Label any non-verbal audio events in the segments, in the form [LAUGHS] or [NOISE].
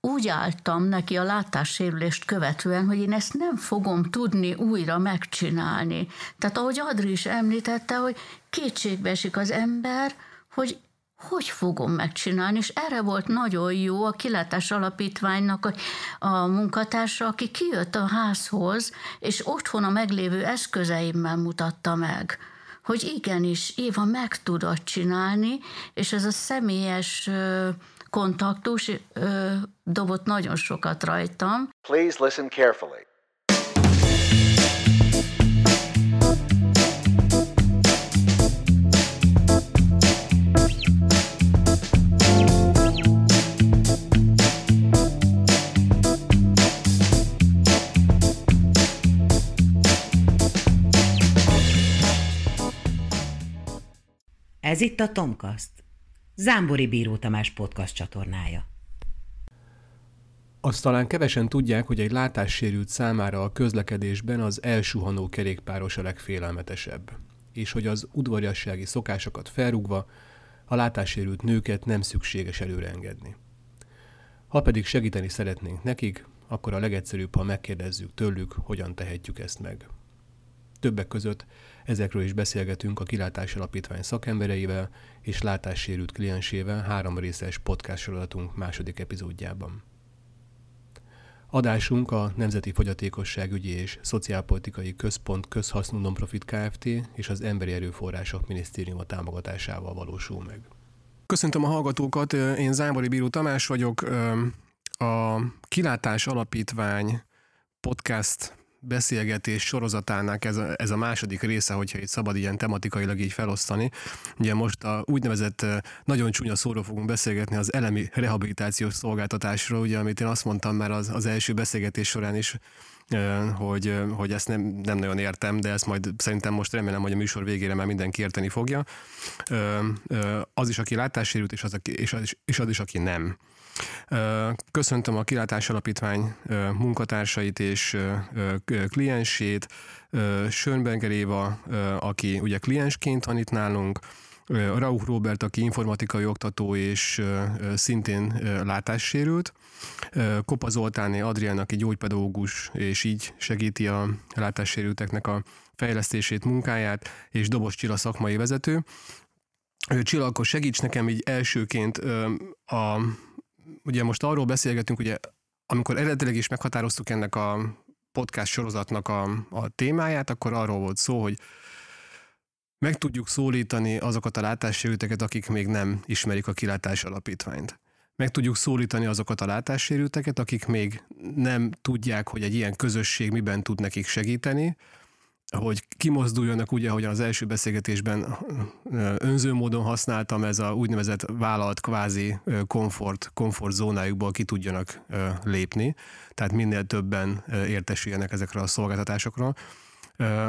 úgy álltam neki a látássérülést követően, hogy én ezt nem fogom tudni újra megcsinálni. Tehát ahogy Adri is említette, hogy kétségbe esik az ember, hogy hogy fogom megcsinálni, és erre volt nagyon jó a kilátás alapítványnak a, a munkatársa, aki kijött a házhoz, és otthon a meglévő eszközeimmel mutatta meg, hogy igenis, Éva meg tudod csinálni, és ez a személyes kontaktus dobott nagyon sokat rajtam. Please listen carefully. Ez itt a Tomkast, Zámbori Bíró Tamás podcast csatornája. Azt talán kevesen tudják, hogy egy látássérült számára a közlekedésben az elsuhanó kerékpáros a legfélelmetesebb, és hogy az udvariassági szokásokat felrúgva a látássérült nőket nem szükséges előreengedni. Ha pedig segíteni szeretnénk nekik, akkor a legegyszerűbb, ha megkérdezzük tőlük, hogyan tehetjük ezt meg. Többek között ezekről is beszélgetünk a Kilátás Alapítvány szakembereivel és látássérült kliensével három részes podcast sorozatunk második epizódjában. Adásunk a Nemzeti Fogyatékosságügyi és Szociálpolitikai Központ közhasznú nonprofit Kft. és az Emberi Erőforrások Minisztériuma támogatásával valósul meg. Köszöntöm a hallgatókat, én Zámbori Bíró Tamás vagyok, a Kilátás Alapítvány podcast beszélgetés sorozatának ez a, ez a második része, hogyha itt szabad ilyen tematikailag így felosztani. Ugye most a úgynevezett nagyon csúnya szóról fogunk beszélgetni az elemi rehabilitációs szolgáltatásról, ugye, amit én azt mondtam már az, az első beszélgetés során is, hogy, hogy ezt nem, nem nagyon értem, de ezt majd szerintem most remélem, hogy a műsor végére már mindenki érteni fogja. Az is, aki látássérült, és az, és az, és az is, aki nem. Köszöntöm a Kilátás Alapítvány munkatársait és kliensét, Schönberger Éva, aki ugye kliensként van itt nálunk, Rauch Robert, aki informatikai oktató és szintén látássérült, Kopa Zoltáné Adrián, aki gyógypedagógus, és így segíti a látássérülteknek a fejlesztését, munkáját, és Dobos Csilla szakmai vezető. Csilla, akkor segíts nekem így elsőként a ugye most arról beszélgetünk, ugye amikor eredetileg is meghatároztuk ennek a podcast sorozatnak a, a témáját, akkor arról volt szó, hogy meg tudjuk szólítani azokat a látássérülteket, akik még nem ismerik a kilátás alapítványt. Meg tudjuk szólítani azokat a látássérülteket, akik még nem tudják, hogy egy ilyen közösség miben tud nekik segíteni, hogy kimozduljanak, ugye, ahogyan az első beszélgetésben önző módon használtam, ez a úgynevezett vállalat kvázi komfort, komfort zónájukból ki tudjanak lépni, tehát minél többen értesüljenek ezekről a szolgáltatásokról.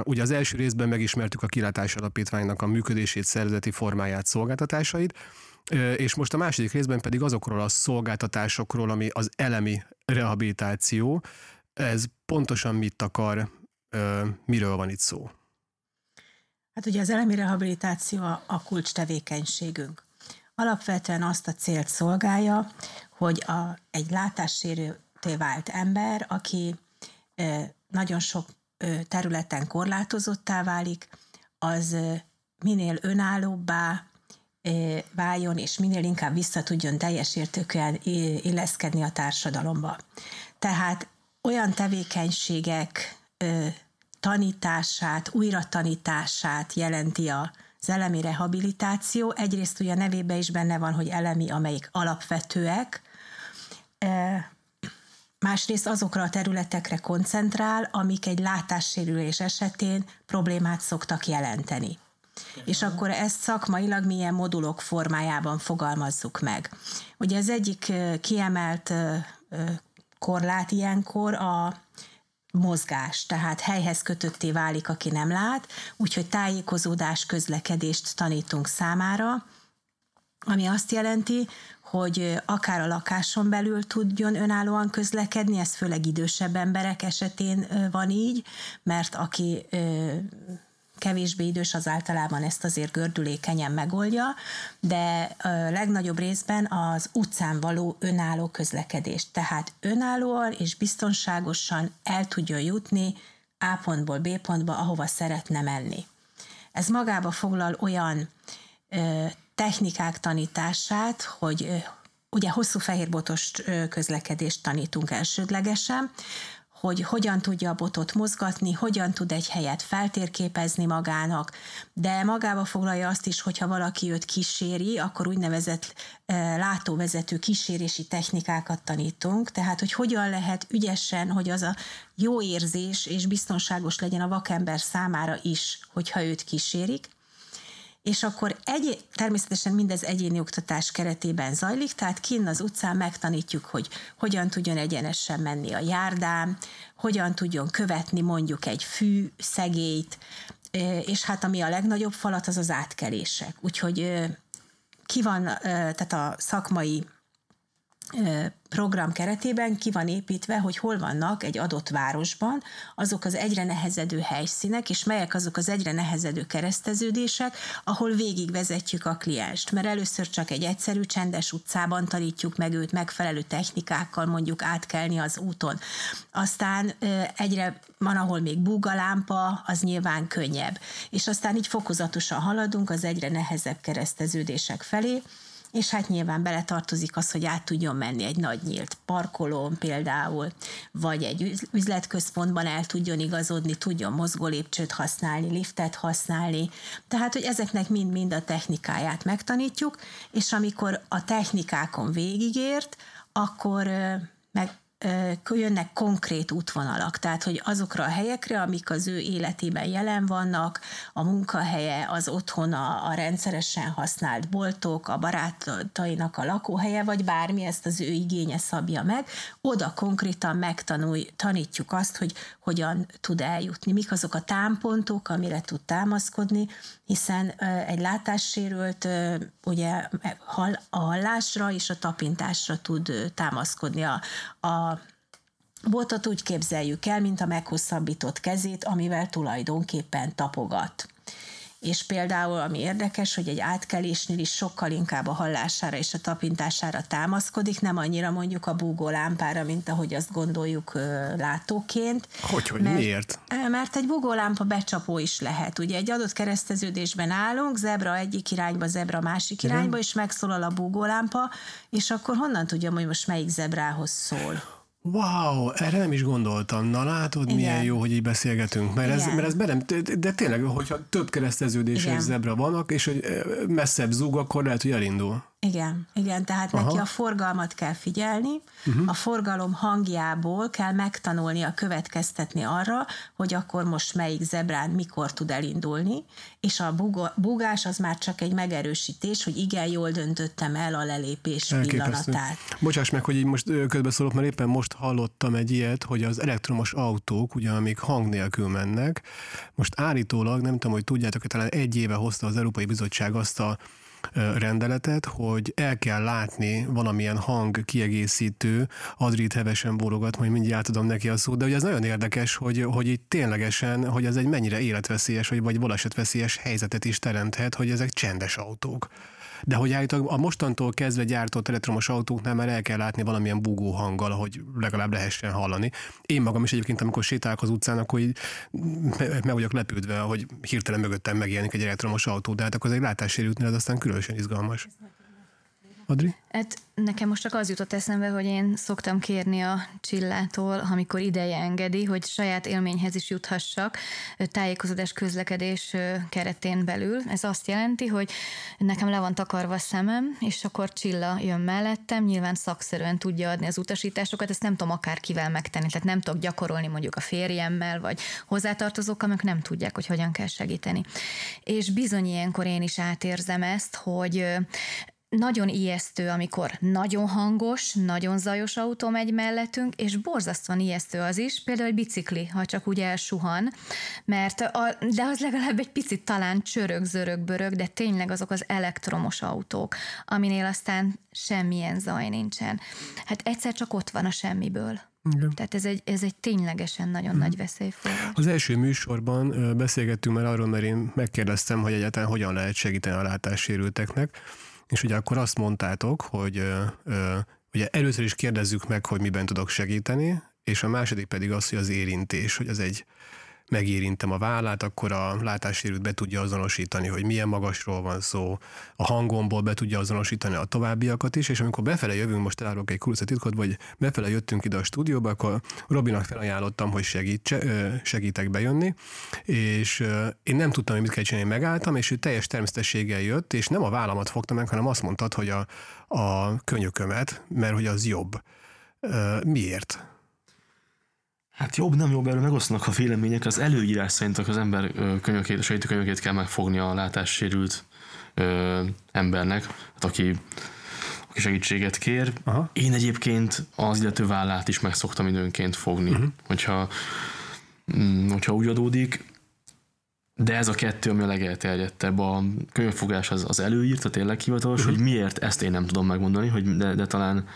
Ugye az első részben megismertük a kilátás alapítványnak a működését, szervezeti formáját, szolgáltatásait, és most a második részben pedig azokról a szolgáltatásokról, ami az elemi rehabilitáció, ez pontosan mit akar, miről van itt szó? Hát ugye az elemi rehabilitáció a, kulcs tevékenységünk. Alapvetően azt a célt szolgálja, hogy a, egy látássérülté vált ember, aki nagyon sok területen korlátozottá válik, az minél önállóbbá váljon, és minél inkább vissza tudjon teljes értékűen illeszkedni a társadalomba. Tehát olyan tevékenységek tanítását, újratanítását jelenti a az elemi rehabilitáció. Egyrészt ugye a nevében is benne van, hogy elemi, amelyik alapvetőek, másrészt azokra a területekre koncentrál, amik egy látássérülés esetén problémát szoktak jelenteni. És akkor ezt szakmailag milyen modulok formájában fogalmazzuk meg. Ugye az egyik kiemelt korlát ilyenkor a mozgás, tehát helyhez kötötté válik, aki nem lát, úgyhogy tájékozódás, közlekedést tanítunk számára, ami azt jelenti, hogy akár a lakáson belül tudjon önállóan közlekedni, ez főleg idősebb emberek esetén van így, mert aki kevésbé idős az általában ezt azért gördülékenyen megoldja, de legnagyobb részben az utcán való önálló közlekedés. Tehát önállóan és biztonságosan el tudjon jutni A pontból B pontba, ahova szeretne menni. Ez magába foglal olyan technikák tanítását, hogy ugye hosszú fehérbotos közlekedést tanítunk elsődlegesen, hogy hogyan tudja a botot mozgatni, hogyan tud egy helyet feltérképezni magának, de magába foglalja azt is, hogyha valaki őt kíséri, akkor úgynevezett látóvezető kísérési technikákat tanítunk, tehát hogy hogyan lehet ügyesen, hogy az a jó érzés és biztonságos legyen a vakember számára is, hogyha őt kísérik, és akkor egy, természetesen mindez egyéni oktatás keretében zajlik, tehát kinn az utcán megtanítjuk, hogy hogyan tudjon egyenesen menni a járdán, hogyan tudjon követni mondjuk egy fű szegélyt, és hát ami a legnagyobb falat, az az átkelések. Úgyhogy ki van, tehát a szakmai program keretében ki van építve, hogy hol vannak egy adott városban azok az egyre nehezedő helyszínek, és melyek azok az egyre nehezedő kereszteződések, ahol végigvezetjük a klienst. Mert először csak egy egyszerű, csendes utcában tanítjuk meg őt megfelelő technikákkal mondjuk átkelni az úton. Aztán egyre van, ahol még búgalámpa, az nyilván könnyebb. És aztán így fokozatosan haladunk az egyre nehezebb kereszteződések felé, és hát nyilván beletartozik az, hogy át tudjon menni egy nagy nyílt parkolón például, vagy egy üzletközpontban el tudjon igazodni, tudjon mozgólépcsőt használni, liftet használni, tehát, hogy ezeknek mind-mind a technikáját megtanítjuk, és amikor a technikákon végigért, akkor meg jönnek konkrét útvonalak, tehát hogy azokra a helyekre, amik az ő életében jelen vannak, a munkahelye, az otthona, a rendszeresen használt boltok, a barátainak a lakóhelye, vagy bármi ezt az ő igénye szabja meg, oda konkrétan megtanulj, tanítjuk azt, hogy hogyan tud eljutni, mik azok a támpontok, amire tud támaszkodni, hiszen egy látássérült ugye a hallásra és a tapintásra tud támaszkodni. A, a botot úgy képzeljük el, mint a meghosszabbított kezét, amivel tulajdonképpen tapogat és például, ami érdekes, hogy egy átkelésnél is sokkal inkább a hallására és a tapintására támaszkodik, nem annyira mondjuk a búgó lámpára, mint ahogy azt gondoljuk látóként. Hogy, hogy mert, miért? Mert egy búgólámpa becsapó is lehet. Ugye egy adott kereszteződésben állunk, zebra egyik irányba, zebra másik irányba, és megszólal a búgólámpa, és akkor honnan tudjam, hogy most melyik zebrához szól? Wow, erre nem is gondoltam. Na látod, Igen. milyen jó, hogy így beszélgetünk. Mert ez, mert ez bennem, de tényleg, hogyha több kereszteződéses zebra vannak, és hogy messzebb zúg, akkor lehet, hogy elindul. Igen, igen, tehát Aha. neki a forgalmat kell figyelni, uh-huh. a forgalom hangjából kell megtanulnia következtetni arra, hogy akkor most melyik zebrán mikor tud elindulni, és a bugás az már csak egy megerősítés, hogy igen, jól döntöttem el a lelépés Elképesztő. pillanatát. Bocsáss meg, hogy így most közbeszólok, mert éppen most hallottam egy ilyet, hogy az elektromos autók, ugye amik hang nélkül mennek, most állítólag, nem tudom, hogy tudjátok, hogy talán egy éve hozta az Európai Bizottság azt a rendeletet, hogy el kell látni valamilyen hang kiegészítő, Adrit hevesen bólogat, majd mindjárt tudom neki a szót, de ugye ez nagyon érdekes, hogy, hogy itt ténylegesen, hogy ez egy mennyire életveszélyes, vagy, vagy balesetveszélyes helyzetet is teremthet, hogy ezek csendes autók de hogy állítólag a mostantól kezdve gyártott elektromos autóknál már el kell látni valamilyen bugó hanggal, hogy legalább lehessen hallani. Én magam is egyébként, amikor sétálok az utcán, akkor így meg vagyok lepődve, hogy hirtelen mögöttem megjelenik egy elektromos autó, de hát akkor az egy látássérültnél ez aztán különösen izgalmas. Adri? Hát nekem most csak az jutott eszembe, hogy én szoktam kérni a Csillától, amikor ideje engedi, hogy saját élményhez is juthassak tájékozódás közlekedés keretén belül. Ez azt jelenti, hogy nekem le van takarva a szemem, és akkor Csilla jön mellettem, nyilván szakszerűen tudja adni az utasításokat, ezt nem tudom akárkivel megtenni, tehát nem tudok gyakorolni mondjuk a férjemmel, vagy hozzátartozókkal, amik nem tudják, hogy hogyan kell segíteni. És bizony ilyenkor én is átérzem ezt, hogy nagyon ijesztő, amikor nagyon hangos, nagyon zajos autó megy mellettünk, és borzasztóan ijesztő az is, például egy bicikli, ha csak úgy elsuhan, mert a, de az legalább egy picit talán csörög, zörög, börög, de tényleg azok az elektromos autók, aminél aztán semmilyen zaj nincsen. Hát egyszer csak ott van a semmiből Igen. Tehát ez egy, ez egy ténylegesen nagyon hmm. nagy veszélyforrás. Az első műsorban beszélgettünk már arról, mert én megkérdeztem, hogy egyáltalán hogyan lehet segíteni a látássérülteknek, és ugye akkor azt mondtátok, hogy ugye először is kérdezzük meg, hogy miben tudok segíteni, és a második pedig az, hogy az érintés, hogy az egy megérintem a vállát, akkor a látássérült be tudja azonosítani, hogy milyen magasról van szó, a hangomból be tudja azonosítani a továbbiakat is, és amikor befele jövünk, most elárulok egy titkot, vagy befele jöttünk ide a stúdióba, akkor Robinak felajánlottam, hogy segít, segítek bejönni, és én nem tudtam, hogy mit kell csinálni, megálltam, és ő teljes természetességgel jött, és nem a vállamat fogta meg, hanem azt mondtad, hogy a, a könyökömet, mert hogy az jobb. Miért? Hát jobb, nem jobb, erről megosztanak a vélemények. Az előírás szerint az ember könyökét, a segítőkönyökét kell megfogni a látássérült ö, embernek, hát aki, aki segítséget kér. Aha. Én egyébként az illető vállát is meg szoktam időnként fogni, uh-huh. hogyha, mm, hogyha úgy adódik. De ez a kettő, ami a legelterjedtebb. A könyvfogás az, az előírt, a tényleg hivatalos, uh-huh. hogy miért, ezt én nem tudom megmondani, hogy de, de talán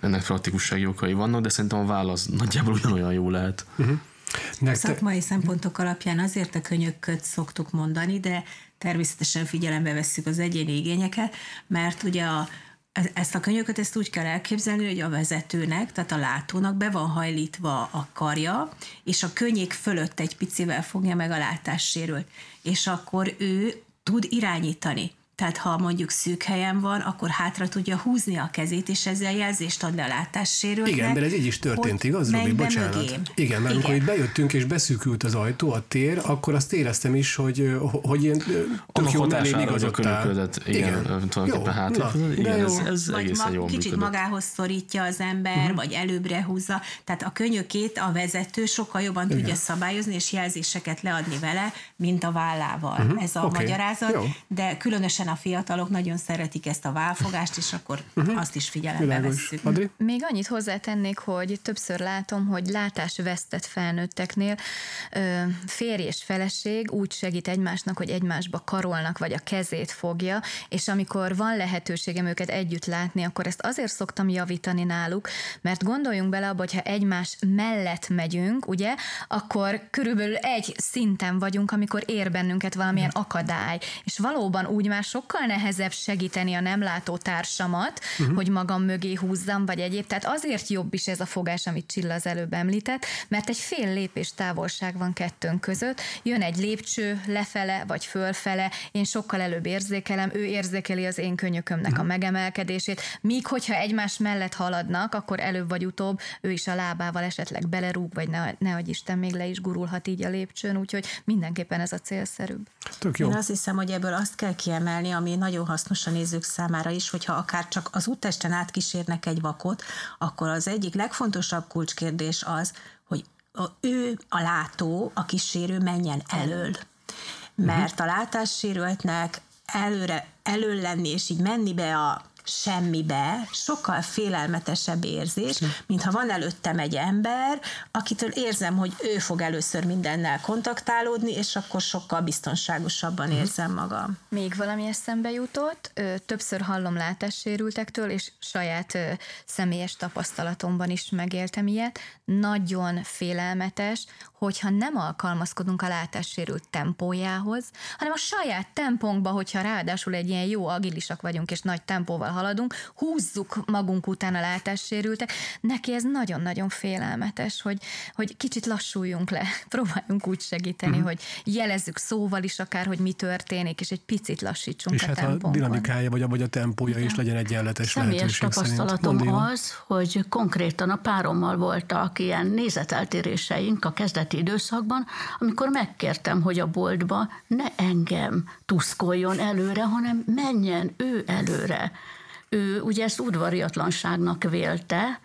ennek praktikussági okai vannak, de szerintem a válasz nagyjából ugyanolyan jó lehet. Uh-huh. A szakmai szempontok alapján azért a könyököt szoktuk mondani, de természetesen figyelembe vesszük az egyéni igényeket, mert ugye a, ezt a könyököt ezt úgy kell elképzelni, hogy a vezetőnek, tehát a látónak be van hajlítva a karja, és a könnyék fölött egy picivel fogja meg a látássérült. És akkor ő tud irányítani. Tehát ha mondjuk szűk helyen van, akkor hátra tudja húzni a kezét, és ezzel jelzést ad le a látássérültnek. Igen, mert ez így is történt, igaz, Robi? Bocsánat. Mögém. Igen, mert amikor itt bejöttünk és beszűkült az ajtó, a tér, akkor azt éreztem is, hogy, hogy én tök jó mellém igazodtál. Igen, igen. tulajdonképpen hátra. Igen, ez, ez vagy egészen ma, jól Kicsit működött. magához szorítja az ember, uh-huh. vagy előbbre húzza. Tehát a könyökét a vezető sokkal jobban igen. tudja szabályozni, és jelzéseket leadni vele, mint a vállával. Uh-huh. Ez a okay. magyarázat. Jó. De különösen különösen a fiatalok nagyon szeretik ezt a válfogást, és akkor uh-huh. azt is figyelembe Világos. vesszük. Adri? Még annyit hozzátennék, hogy többször látom, hogy látásvesztett felnőtteknél férj és feleség úgy segít egymásnak, hogy egymásba karolnak, vagy a kezét fogja, és amikor van lehetőségem őket együtt látni, akkor ezt azért szoktam javítani náluk, mert gondoljunk bele abba, hogyha egymás mellett megyünk, ugye, akkor körülbelül egy szinten vagyunk, amikor ér bennünket valamilyen akadály, és valóban úgy más sokkal nehezebb segíteni a nem látó társamat, uh-huh. hogy magam mögé húzzam, vagy egyéb. Tehát azért jobb is ez a fogás, amit Csilla az előbb említett, mert egy fél lépés távolság van kettőnk között, jön egy lépcső lefele, vagy fölfele, én sokkal előbb érzékelem, ő érzékeli az én könyökömnek uh-huh. a megemelkedését, míg hogyha egymás mellett haladnak, akkor előbb vagy utóbb ő is a lábával esetleg belerúg, vagy ne, ne Isten még le is gurulhat így a lépcsőn, úgyhogy mindenképpen ez a célszerűbb. Tök jó. Én azt hiszem, hogy ebből azt kell kiemelni, kiemelni, ami nagyon hasznos a nézők számára is, hogyha akár csak az úttesten átkísérnek egy vakot, akkor az egyik legfontosabb kulcskérdés az, hogy ő a látó, a kísérő menjen elől. Mert a látássérültnek előre, elől lenni, és így menni be a semmibe, sokkal félelmetesebb érzés, mint ha van előttem egy ember, akitől érzem, hogy ő fog először mindennel kontaktálódni, és akkor sokkal biztonságosabban mhm. érzem magam. Még valami eszembe jutott, többször hallom látássérültektől, és saját személyes tapasztalatomban is megéltem ilyet, nagyon félelmetes, hogyha nem alkalmazkodunk a látássérült tempójához, hanem a saját tempónkba, hogyha ráadásul egy ilyen jó agilisak vagyunk, és nagy tempóval haladunk, húzzuk magunk után a látássérültek. Neki ez nagyon-nagyon félelmetes, hogy, hogy kicsit lassuljunk le, [LAUGHS] próbáljunk úgy segíteni, uh-huh. hogy jelezzük szóval is akár, hogy mi történik, és egy picit lassítsunk és a hát tempónkon. a dinamikája, vagy a, vagy a tempója is legyen egyenletes Személyes tapasztalatom az, hogy konkrétan a párommal voltak ilyen nézeteltéréseink a kezdeti időszakban, amikor megkértem, hogy a boltba ne engem tuszkoljon előre, hanem menjen ő előre ő ugye ezt udvariatlanságnak vélte,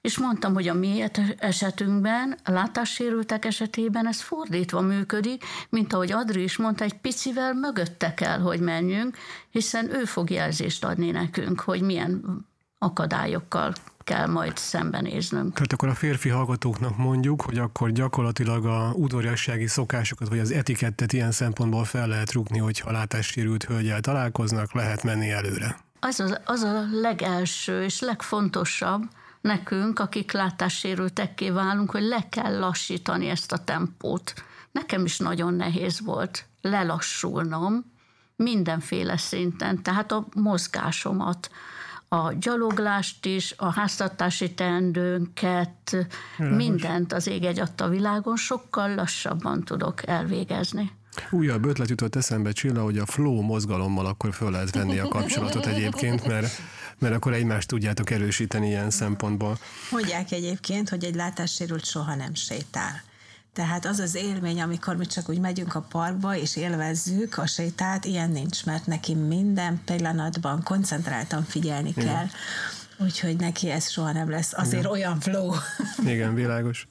és mondtam, hogy a mi esetünkben, a látássérültek esetében ez fordítva működik, mint ahogy Adri is mondta, egy picivel mögötte kell, hogy menjünk, hiszen ő fog jelzést adni nekünk, hogy milyen akadályokkal kell majd szembenéznünk. Tehát akkor a férfi hallgatóknak mondjuk, hogy akkor gyakorlatilag a udvariassági szokásokat, vagy az etikettet ilyen szempontból fel lehet rúgni, hogyha látássérült hölgyel találkoznak, lehet menni előre az, az, az a legelső és legfontosabb, nekünk, akik látássérültekké válunk, hogy le kell lassítani ezt a tempót. Nekem is nagyon nehéz volt lelassulnom mindenféle szinten, tehát a mozgásomat, a gyaloglást is, a háztartási teendőnket, mindent az ég egy adta világon sokkal lassabban tudok elvégezni. Újabb ötlet jutott eszembe, Csilla, hogy a flow mozgalommal akkor föl lehet venni a kapcsolatot egyébként, mert, mert akkor egymást tudjátok erősíteni ilyen szempontból. Mondják egyébként, hogy egy látássérült soha nem sétál. Tehát az az élmény, amikor mi csak úgy megyünk a parkba, és élvezzük a sétát, ilyen nincs, mert neki minden pillanatban koncentráltan figyelni Igen. kell. Úgyhogy neki ez soha nem lesz azért Igen. olyan flow. Igen, világos.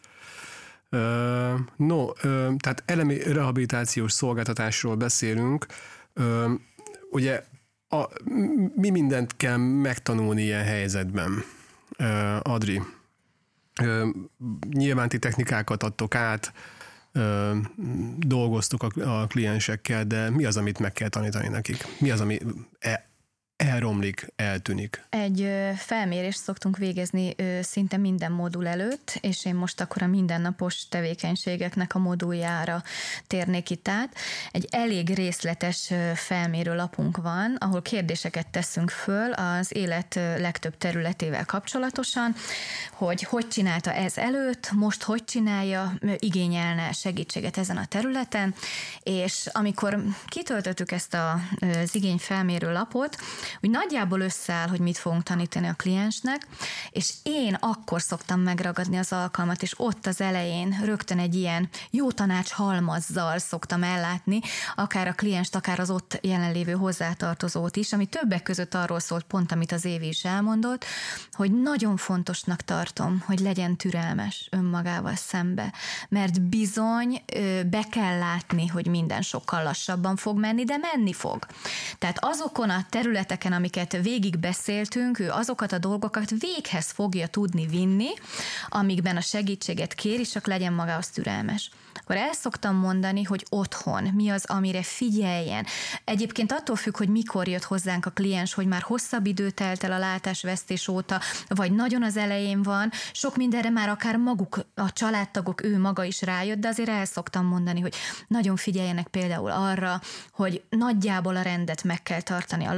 No, tehát elemi rehabilitációs szolgáltatásról beszélünk. Ugye a, mi mindent kell megtanulni ilyen helyzetben? Adri, nyilván technikákat adtok át, dolgoztok a, a kliensekkel, de mi az, amit meg kell tanítani nekik? Mi az, ami e, elromlik, eltűnik? Egy felmérést szoktunk végezni szinte minden modul előtt, és én most akkor a mindennapos tevékenységeknek a moduljára térnék itt át. Egy elég részletes felmérő lapunk van, ahol kérdéseket teszünk föl az élet legtöbb területével kapcsolatosan, hogy hogy csinálta ez előtt, most hogy csinálja, igényelne segítséget ezen a területen, és amikor kitöltöttük ezt az igényfelmérő lapot, úgy nagyjából összeáll, hogy mit fogunk tanítani a kliensnek, és én akkor szoktam megragadni az alkalmat, és ott az elején rögtön egy ilyen jó tanács halmazzal szoktam ellátni, akár a klienst, akár az ott jelenlévő hozzátartozót is, ami többek között arról szólt pont, amit az Évi is elmondott, hogy nagyon fontosnak tartom, hogy legyen türelmes önmagával szembe, mert bizony be kell látni, hogy minden sokkal lassabban fog menni, de menni fog. Tehát azokon a területeken, területeken, amiket végig beszéltünk, ő azokat a dolgokat véghez fogja tudni vinni, amikben a segítséget kéri, csak legyen magához türelmes akkor el szoktam mondani, hogy otthon mi az, amire figyeljen. Egyébként attól függ, hogy mikor jött hozzánk a kliens, hogy már hosszabb idő telt el a látásvesztés óta, vagy nagyon az elején van, sok mindenre már akár maguk, a családtagok, ő maga is rájött, de azért el szoktam mondani, hogy nagyon figyeljenek például arra, hogy nagyjából a rendet meg kell tartani a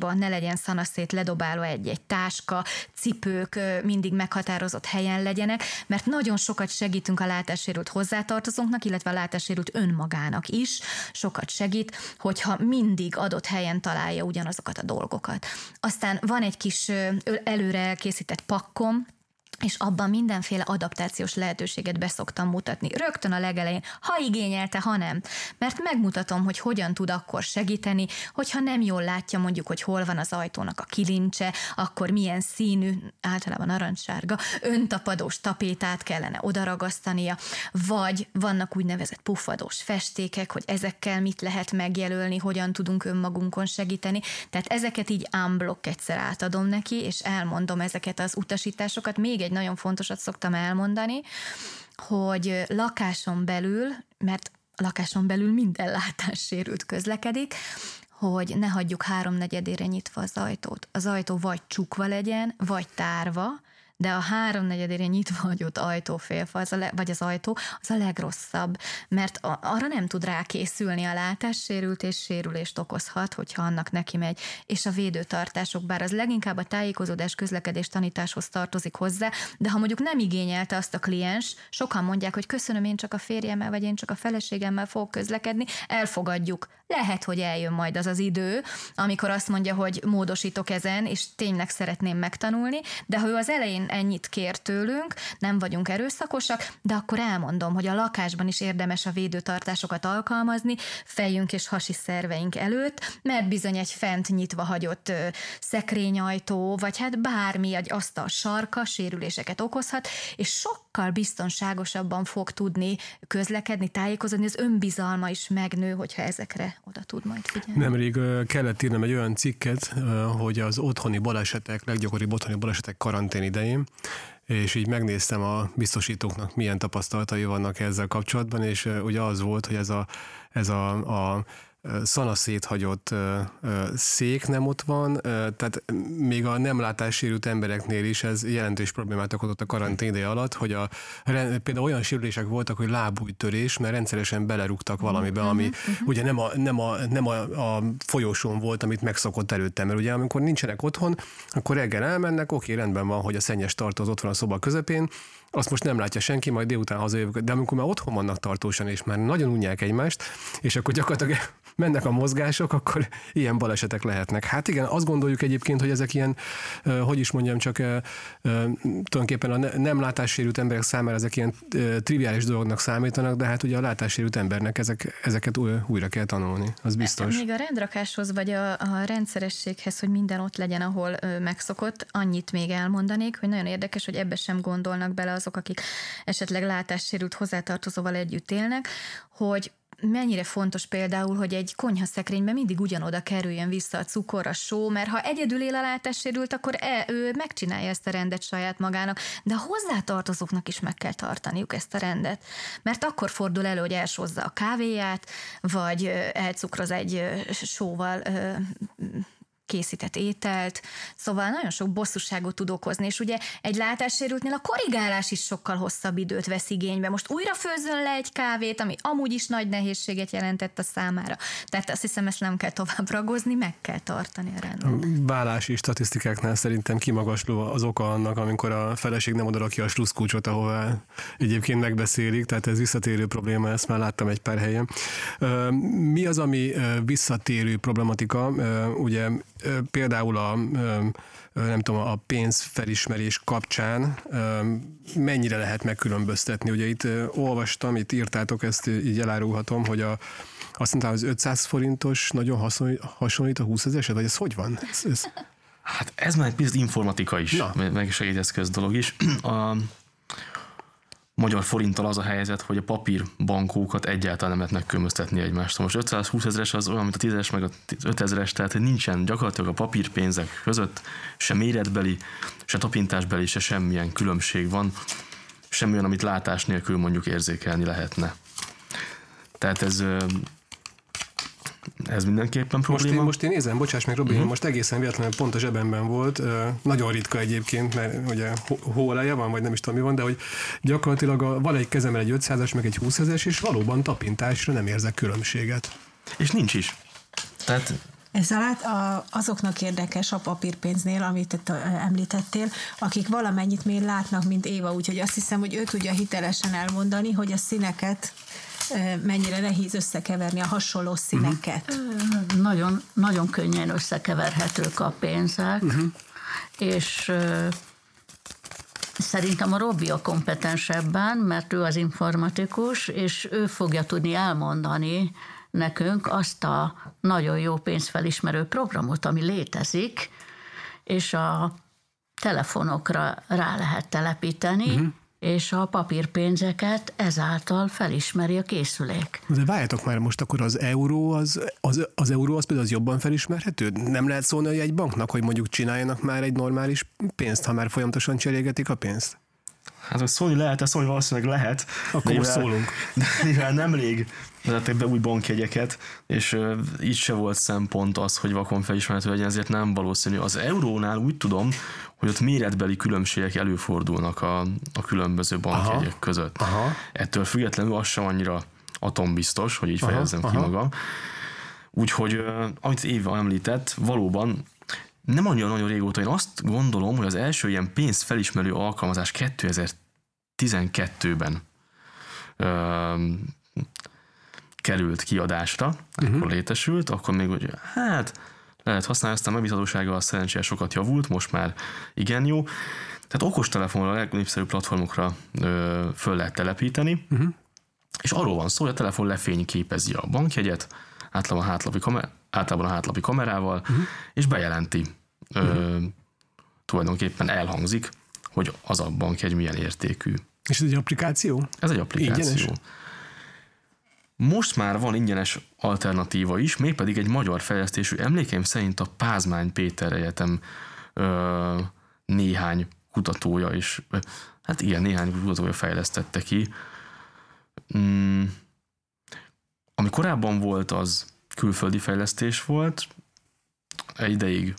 lakásban, ne legyen szanaszét ledobálva egy-egy táska, cipők mindig meghatározott helyen legyenek, mert nagyon sokat segítünk a látássérült hozzátartozónknak, illetve a látássérült önmagának is sokat segít, hogyha mindig adott helyen találja ugyanazokat a dolgokat. Aztán van egy kis előre elkészített pakkom, és abban mindenféle adaptációs lehetőséget beszoktam mutatni. Rögtön a legelején, ha igényelte, ha nem. Mert megmutatom, hogy hogyan tud akkor segíteni, hogyha nem jól látja mondjuk, hogy hol van az ajtónak a kilincse, akkor milyen színű, általában narancssárga, öntapadós tapétát kellene odaragasztania, vagy vannak úgynevezett puffadós festékek, hogy ezekkel mit lehet megjelölni, hogyan tudunk önmagunkon segíteni. Tehát ezeket így unblock egyszer átadom neki, és elmondom ezeket az utasításokat, még egy nagyon fontosat szoktam elmondani, hogy lakáson belül, mert a lakáson belül minden látássérült közlekedik, hogy ne hagyjuk háromnegyedére nyitva az ajtót. Az ajtó vagy csukva legyen, vagy tárva, de a háromnegyedére nyitva hagyott ajtófélfa, az a le, vagy az ajtó, az a legrosszabb, mert a, arra nem tud rákészülni a látássérült és sérülést okozhat, hogyha annak neki megy, és a védőtartások, bár az leginkább a tájékozódás közlekedés tanításhoz tartozik hozzá, de ha mondjuk nem igényelte azt a kliens, sokan mondják, hogy köszönöm, én csak a férjemmel, vagy én csak a feleségemmel fogok közlekedni, elfogadjuk. Lehet, hogy eljön majd az az idő, amikor azt mondja, hogy módosítok ezen, és tényleg szeretném megtanulni, de ha ő az elején ennyit kér tőlünk, nem vagyunk erőszakosak, de akkor elmondom, hogy a lakásban is érdemes a védőtartásokat alkalmazni, fejünk és hasi szerveink előtt, mert bizony egy fent nyitva hagyott szekrényajtó, vagy hát bármi, egy asztal sarka sérüléseket okozhat, és sokkal biztonságosabban fog tudni közlekedni, tájékozódni, az önbizalma is megnő, hogyha ezekre oda tud majd figyelni. Nemrég kellett írnom egy olyan cikket, hogy az otthoni balesetek, leggyakoribb otthoni balesetek karantén idején, és így megnéztem a biztosítóknak milyen tapasztalatai vannak ezzel kapcsolatban, és ugye az volt, hogy ez a, ez a, a szana széthagyott szék nem ott van, tehát még a nem látássérült embereknél is ez jelentős problémát okozott a karantén ideje alatt, hogy a, például olyan sérülések voltak, hogy lábújtörés, mert rendszeresen belerúgtak valamibe, ami uh-huh. ugye nem, a, nem, a, nem a, a folyosón volt, amit megszokott előtte, mert ugye amikor nincsenek otthon, akkor reggel elmennek, oké, rendben van, hogy a szennyes tartó az ott van a szoba közepén, azt most nem látja senki, majd délután hazajövök. De amikor már otthon vannak tartósan, és már nagyon unják egymást, és akkor gyakorlatilag mennek a mozgások, akkor ilyen balesetek lehetnek. Hát igen, azt gondoljuk egyébként, hogy ezek ilyen, hogy is mondjam, csak tulajdonképpen a nem látássérült emberek számára ezek ilyen triviális dolognak számítanak, de hát ugye a látássérült embernek ezek, ezeket újra kell tanulni, az biztos. Még a rendrakáshoz vagy a, a rendszerességhez, hogy minden ott legyen, ahol megszokott, annyit még elmondanék, hogy nagyon érdekes, hogy ebbe sem gondolnak bele azok, akik esetleg látássérült hozzátartozóval együtt élnek, hogy mennyire fontos például, hogy egy konyhaszekrényben mindig ugyanoda kerüljön vissza a cukor, a só, mert ha egyedül él a látássérült, akkor e, ő megcsinálja ezt a rendet saját magának, de a hozzátartozóknak is meg kell tartaniuk ezt a rendet. Mert akkor fordul elő, hogy elsózza a kávéját, vagy elcukroz egy sóval készített ételt, szóval nagyon sok bosszúságot tud okozni, és ugye egy látássérültnél a korrigálás is sokkal hosszabb időt vesz igénybe. Most újra főzön le egy kávét, ami amúgy is nagy nehézséget jelentett a számára. Tehát azt hiszem, ezt nem kell tovább ragozni, meg kell tartani a rendet. Vállási statisztikáknál szerintem kimagasló az oka annak, amikor a feleség nem oda ki a sluszkulcsot, ahová egyébként megbeszélik, tehát ez visszatérő probléma, ezt már láttam egy pár helyen. Mi az, ami visszatérő problematika? Ugye például a nem tudom, a pénzfelismerés kapcsán mennyire lehet megkülönböztetni. Ugye itt olvastam, itt írtátok, ezt így elárulhatom, hogy a, azt mondtam, az 500 forintos nagyon hasonlít a 20 ezereset, vagy ez hogy van? Ez, ez... Hát ez már egy picit informatika is, Na. meg segédeszköz dolog is. [CLEARS THROAT] A, magyar forinttal az a helyzet, hogy a papírbankókat egyáltalán nem lehet megkülönböztetni egymástól. Most 520 ezeres az olyan, mint a 10-es, meg a 5 ezeres, tehát nincsen gyakorlatilag a papírpénzek között se méretbeli, se tapintásbeli, se semmilyen különbség van, semmi olyan, amit látás nélkül mondjuk érzékelni lehetne. Tehát ez ez mindenképpen probléma. Most én, most én nézem, bocsáss meg Robi, uh-huh. most egészen véletlenül pont a zsebemben volt, nagyon ritka egyébként, mert ugye hóleje van, vagy nem is tudom mi van, de hogy gyakorlatilag a, van egy kezemben egy 500-as, meg egy 20 es és valóban tapintásra nem érzek különbséget. És nincs is. Tehát ez alatt azoknak érdekes a papírpénznél, amit te említettél, akik valamennyit még látnak, mint Éva, úgyhogy azt hiszem, hogy ő tudja hitelesen elmondani, hogy a színeket mennyire nehéz összekeverni a hasonló színeket. Uh-huh. Nagyon, nagyon könnyen összekeverhetők a pénzek, uh-huh. és Szerintem a Robi a kompetensebben, mert ő az informatikus, és ő fogja tudni elmondani nekünk azt a nagyon jó pénzfelismerő programot, ami létezik, és a telefonokra rá lehet telepíteni, uh-huh és a papírpénzeket ezáltal felismeri a készülék. De várjátok már most akkor az euró, az, az, az euró az például az jobban felismerhető? Nem lehet szólni egy banknak, hogy mondjuk csináljanak már egy normális pénzt, ha már folyamatosan cserélgetik a pénzt? Hát, hogy szólni lehet, ezt szólni valószínűleg lehet. Akkor mivel, szólunk. [LAUGHS] De mivel nemrég vezettek be új bankjegyeket, és uh, így se volt szempont az, hogy vakon felismerhető legyen, ezért nem valószínű. Az eurónál úgy tudom, hogy ott méretbeli különbségek előfordulnak a, a különböző bankjegyek aha, között. Aha. Ettől függetlenül az sem annyira atombiztos, hogy így aha, fejezzem aha. ki magam. Úgyhogy, uh, amit Éva említett, valóban nem annyira nagyon régóta, én azt gondolom, hogy az első ilyen pénzt felismerő alkalmazás 2012-ben ö, került kiadásra, uh-huh. akkor létesült, akkor még úgy, hát lehet használni, aztán megbízhatósága a szerencsére sokat javult, most már igen jó. Tehát okostelefonra a legnépszerűbb platformokra ö, föl lehet telepíteni, uh-huh. és arról van szó, hogy a telefon lefényképezi a bankjegyet, általában a hátlapi, kamer- általában a hátlapi kamerával, uh-huh. és bejelenti. Ö, tulajdonképpen elhangzik, hogy az a bankjegy milyen értékű. És ez egy applikáció? Ez egy applikáció. Ingyenes? Most már van ingyenes alternatíva is, mégpedig egy magyar fejlesztésű, emlékeim szerint a Pázmány Péter Egyetem ö, néhány kutatója is, hát igen, néhány kutatója fejlesztette ki. Mm, ami korábban volt, az külföldi fejlesztés volt. Egy ideig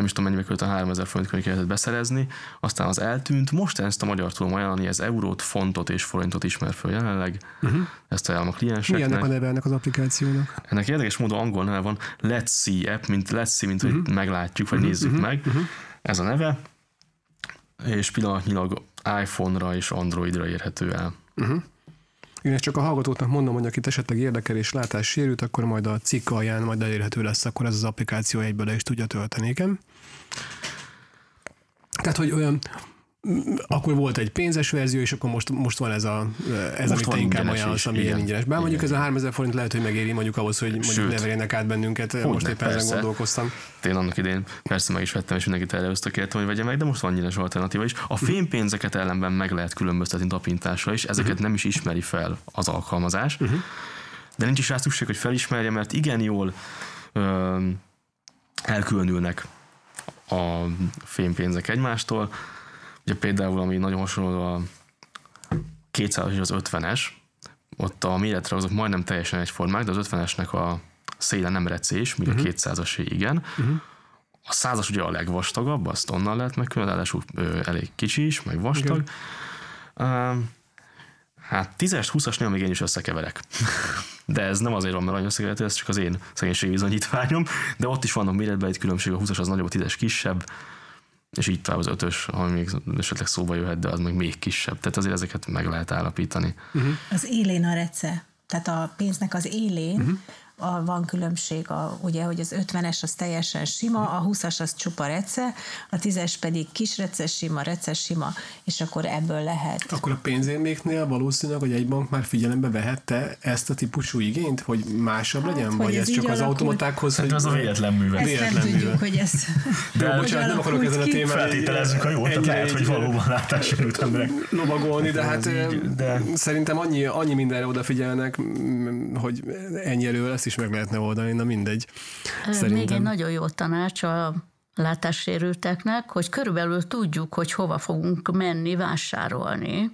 nem is tudom mennyibe került a 3000 forint hogy kellett beszerezni, aztán az eltűnt, most ezt a magyar tudom ajánlani, ez eurót, fontot és forintot ismer föl jelenleg, uh-huh. ezt ajánlom a klienseknek. Mi ennek a neve ennek az applikációnak? Ennek érdekes módon angol neve van, Let's See app, mint Let's See, mint uh-huh. hogy meglátjuk, vagy uh-huh. nézzük uh-huh. meg. Uh-huh. Ez a neve, és pillanatnyilag iPhone-ra és Androidra érhető el. Uh-huh. Én ezt csak a hallgatóknak mondom, hogy akit esetleg érdekel és látás sérült, akkor majd a cikk alján majd elérhető lesz, akkor ez az applikáció egyből le is tudja tölteni, igen. Tehát, hogy olyan, akkor volt egy pénzes verzió, és akkor most, most van ez, a, ez most amit te inkább ajánlasz, ami ilyen ingyenes. Bár mondjuk ez a 3000 forint lehet, hogy megéri mondjuk ahhoz, hogy mondjuk Sőt, ne verjenek át bennünket, Hogyne, most éppen ezen gondolkoztam. Én annak idén persze meg is vettem, és mindenkit erre ösztökéltem, hogy vegye meg, de most van ingyenes alternatíva is. A fémpénzeket ellenben meg lehet különböztetni tapintásra is, ezeket uh-huh. nem is ismeri fel az alkalmazás, uh-huh. de nincs is rá szükség, hogy felismerje, mert igen jól ö, elkülönülnek a fémpénzek egymástól. Ugye például, ami nagyon hasonló a 200 és az 50-es, ott a méretre azok majdnem teljesen egyformák, de az 50-esnek a széle nem recés, míg uh-huh. a 200-as mhm. igen. Uh-huh. A százas ugye a legvastagabb, azt onnan lehet megkülönni, ráadásul elég kicsi is, meg vastag. Uh, hát 10-es, 20-asnél még én is összekeverek. [LAUGHS] de ez nem azért van, mert összekeverhető, ez csak az én szegénységi bizonyítványom, de ott is vannak méretben egy különbség, a 20-as az nagyobb, a 10-es kisebb, és így tovább az ötös, ami még esetleg szóba jöhet, de az meg még kisebb. Tehát azért ezeket meg lehet állapítani. Uh-huh. Az élén a rece, tehát a pénznek az élén uh-huh a, van különbség, a, ugye, hogy az 50-es az teljesen sima, a 20-as az csupa rece, a 10-es pedig kis reces sima, reces sima, és akkor ebből lehet. Akkor a pénzérméknél valószínűleg, hogy egy bank már figyelembe vehette ezt a típusú igényt, hogy másabb hát, legyen, vagy ez, ez csak az automatákhoz? Hogy... Ez a véletlen műve. Ezt véletlen nem tudjuk, hogy ez... [LAUGHS] De Jó, bocsánat, nem akarok ezen a témán. Feltételezzük a jót, tehát lehet, hogy valóban látássérült emberek. Lovagolni, de hát de... szerintem annyi, annyi mindenre odafigyelnek, hogy ennyi elő lesz, is meg lehetne oldani, na mindegy. Szerintem. Még egy nagyon jó tanács a látássérülteknek, hogy körülbelül tudjuk, hogy hova fogunk menni vásárolni,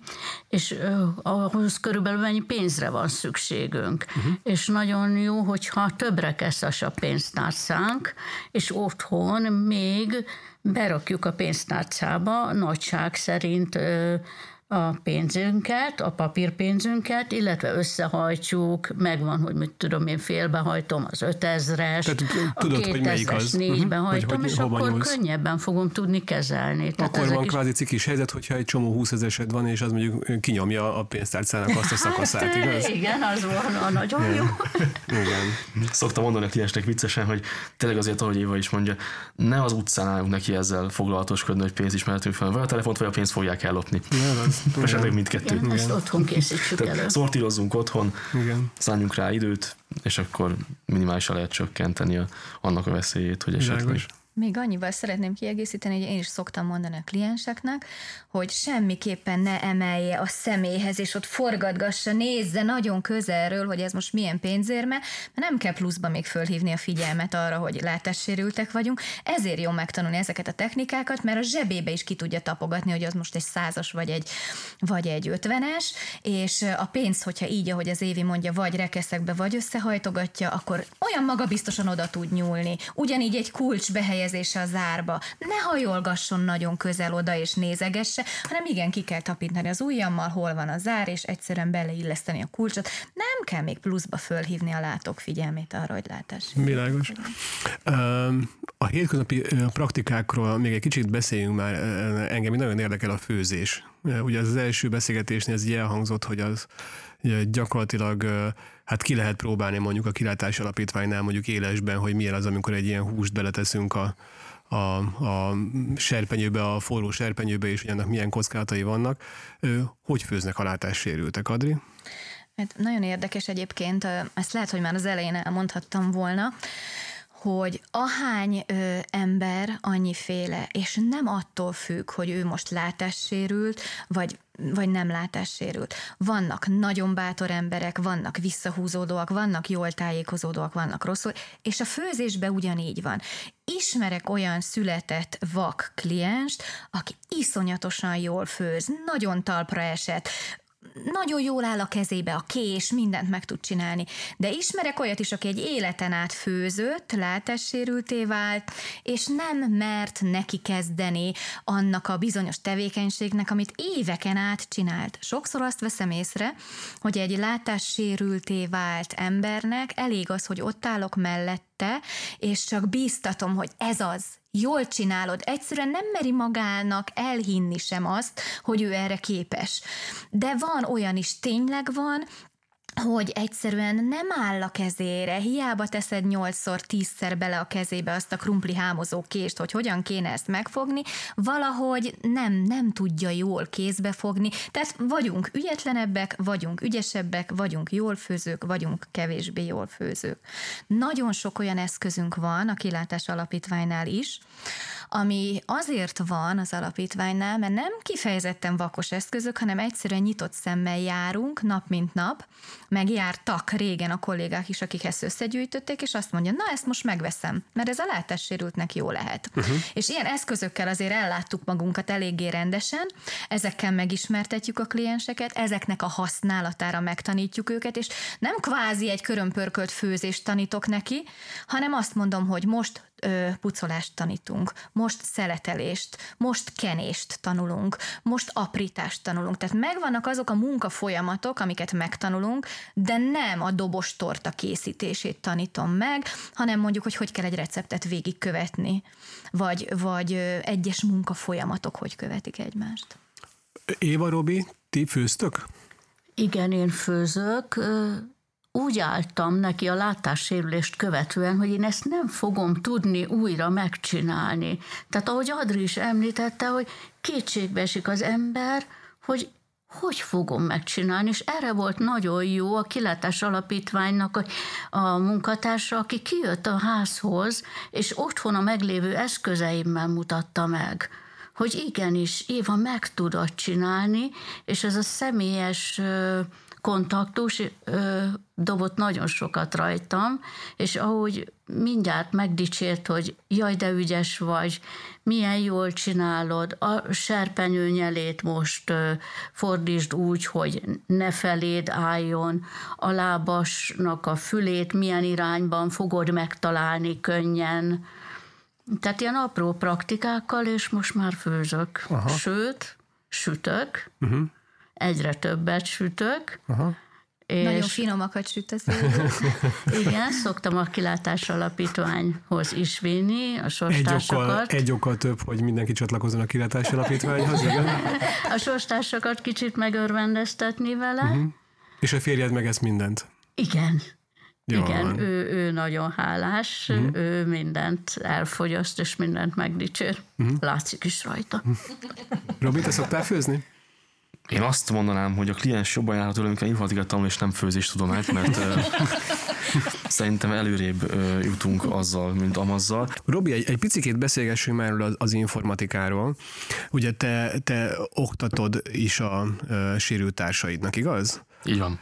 és ahhoz körülbelül mennyi pénzre van szükségünk. Uh-huh. És nagyon jó, hogyha többre kezdesz a pénztárcánk, és otthon még berakjuk a pénztárcába nagyság szerint a pénzünket, a papírpénzünket, illetve összehajtjuk, megvan, hogy mit tudom én, félbehajtom az 5000-es, a 2000-es négybe hajtom, hogy, és akkor nyúlsz. könnyebben fogom tudni kezelni. Tehát akkor van is... kvázi cikis helyzet, hogyha egy csomó 20 ezeresed van, és az mondjuk kinyomja a pénztárcának azt a szakaszát, hát, igaz? Igen, az volna nagyon jó. [LAUGHS] igen. Szoktam mondani a kliensnek viccesen, hogy tényleg azért, ahogy Éva is mondja, ne az utcán állunk neki ezzel foglalatoskodni, hogy pénzt ismerhetünk fel, vagy a telefont, vagy a pénzt fogják ellopni. Nem, Esetleg mindkettő. Igen, ezt otthon készítsük elő. Szortírozzunk otthon, Igen. szálljunk rá időt, és akkor minimálisan lehet csökkenteni a, annak a veszélyét, hogy esetleg... Világos. Még annyival szeretném kiegészíteni, hogy én is szoktam mondani a klienseknek, hogy semmiképpen ne emelje a személyhez, és ott forgatgassa, nézze nagyon közelről, hogy ez most milyen pénzérme, mert nem kell pluszba még fölhívni a figyelmet arra, hogy látássérültek vagyunk. Ezért jó megtanulni ezeket a technikákat, mert a zsebébe is ki tudja tapogatni, hogy az most egy százas vagy egy, vagy egy ötvenes, és a pénz, hogyha így, ahogy az Évi mondja, vagy rekeszekbe, vagy összehajtogatja, akkor olyan magabiztosan oda tud nyúlni. Ugyanígy egy kulcs behelyez helyezése a zárba. Ne hajolgasson nagyon közel oda és nézegesse, hanem igen, ki kell tapintani az ujjammal, hol van a zár, és egyszerűen beleilleszteni a kulcsot. Nem kell még pluszba fölhívni a látók figyelmét arra, hogy látás. Világos. A hétköznapi praktikákról még egy kicsit beszéljünk már. Engem nagyon érdekel a főzés. Ugye az első beszélgetésnél ez elhangzott, hogy az gyakorlatilag hát ki lehet próbálni mondjuk a kilátás alapítványnál mondjuk élesben, hogy milyen az, amikor egy ilyen húst beleteszünk a, a, a serpenyőbe, a forró serpenyőbe, és hogy annak milyen kockázatai vannak. Hogy főznek a látássérültek, Adri? Hát nagyon érdekes egyébként, ezt lehet, hogy már az elején elmondhattam volna, hogy ahány ö, ember annyiféle, és nem attól függ, hogy ő most látássérült, vagy vagy nem látássérült. Vannak nagyon bátor emberek, vannak visszahúzódóak, vannak jól tájékozódóak, vannak rosszul, és a főzésben ugyanígy van. Ismerek olyan született vak klienst, aki iszonyatosan jól főz, nagyon talpra esett, nagyon jól áll a kezébe a kés, mindent meg tud csinálni. De ismerek olyat is, aki egy életen át főzött, látássérülté vált, és nem mert neki kezdeni annak a bizonyos tevékenységnek, amit éveken át csinált. Sokszor azt veszem észre, hogy egy látássérülté vált embernek elég az, hogy ott állok mellette, és csak bíztatom, hogy ez az, jól csinálod, egyszerűen nem meri magának elhinni sem azt, hogy ő erre képes. De van olyan is, tényleg van, hogy egyszerűen nem áll a kezére, hiába teszed nyolcszor, tízszer bele a kezébe azt a krumpli hámozó kést, hogy hogyan kéne ezt megfogni, valahogy nem, nem tudja jól kézbe fogni, tehát vagyunk ügyetlenebbek, vagyunk ügyesebbek, vagyunk jól főzők, vagyunk kevésbé jól főzők. Nagyon sok olyan eszközünk van a kilátás alapítványnál is, ami azért van az alapítványnál, mert nem kifejezetten vakos eszközök, hanem egyszerűen nyitott szemmel járunk nap mint nap, megjártak régen a kollégák is, akik ezt összegyűjtötték, és azt mondja, na ezt most megveszem, mert ez a látássérültnek jó lehet. Uh-huh. És ilyen eszközökkel azért elláttuk magunkat eléggé rendesen, ezekkel megismertetjük a klienseket, ezeknek a használatára megtanítjuk őket, és nem kvázi egy körömpörkölt főzést tanítok neki, hanem azt mondom, hogy most ö, pucolást tanítunk, most szeletelést, most kenést tanulunk, most aprítást tanulunk. Tehát megvannak azok a munkafolyamatok, amiket megtanulunk, de nem a dobos torta készítését tanítom meg, hanem mondjuk, hogy hogy kell egy receptet végigkövetni, vagy, vagy egyes munkafolyamatok hogy követik egymást. Éva, Robi, ti főztök? Igen, én főzök úgy álltam neki a látássérülést követően, hogy én ezt nem fogom tudni újra megcsinálni. Tehát ahogy Adri is említette, hogy kétségbe esik az ember, hogy hogy fogom megcsinálni, és erre volt nagyon jó a kilátás alapítványnak a, munkatársa, aki kijött a házhoz, és otthon a meglévő eszközeimmel mutatta meg, hogy igenis, Éva meg tudod csinálni, és ez a személyes kontaktus ö, dobott nagyon sokat rajtam, és ahogy mindjárt megdicsért, hogy jaj, de ügyes vagy, milyen jól csinálod, a serpenyő nyelét most ö, fordítsd úgy, hogy ne feléd álljon, a lábasnak a fülét milyen irányban fogod megtalálni könnyen. Tehát ilyen apró praktikákkal, és most már főzök. Aha. Sőt, sütök, uh-huh egyre többet sütök. Aha. És Nagyon finomakat sütesz. [LAUGHS] igen, szoktam a kilátás alapítványhoz is vinni a sorstársakat. Egy okkal, egy okkal több, hogy mindenki csatlakozzon a kilátás alapítványhoz, igen. [LAUGHS] A sorstársakat kicsit megörvendeztetni vele. Uh-huh. És a férjed meg ezt mindent? Igen. Jó Igen, ő, ő nagyon hálás, uh-huh. ő mindent elfogyaszt, és mindent megdicsér. Uh-huh. Látszik is rajta. Uh-huh. Robi, te szoktál főzni? Én azt mondanám, hogy a kliens jobban járhat tőlem, amikor informatikát tanul, és nem főzéstudományt, mert szerintem előrébb jutunk azzal, mint amazzal. Robi, egy, egy picit beszélgessünk már az, az informatikáról. Ugye te, te oktatod is a, a sérült társaidnak, igaz? Így van.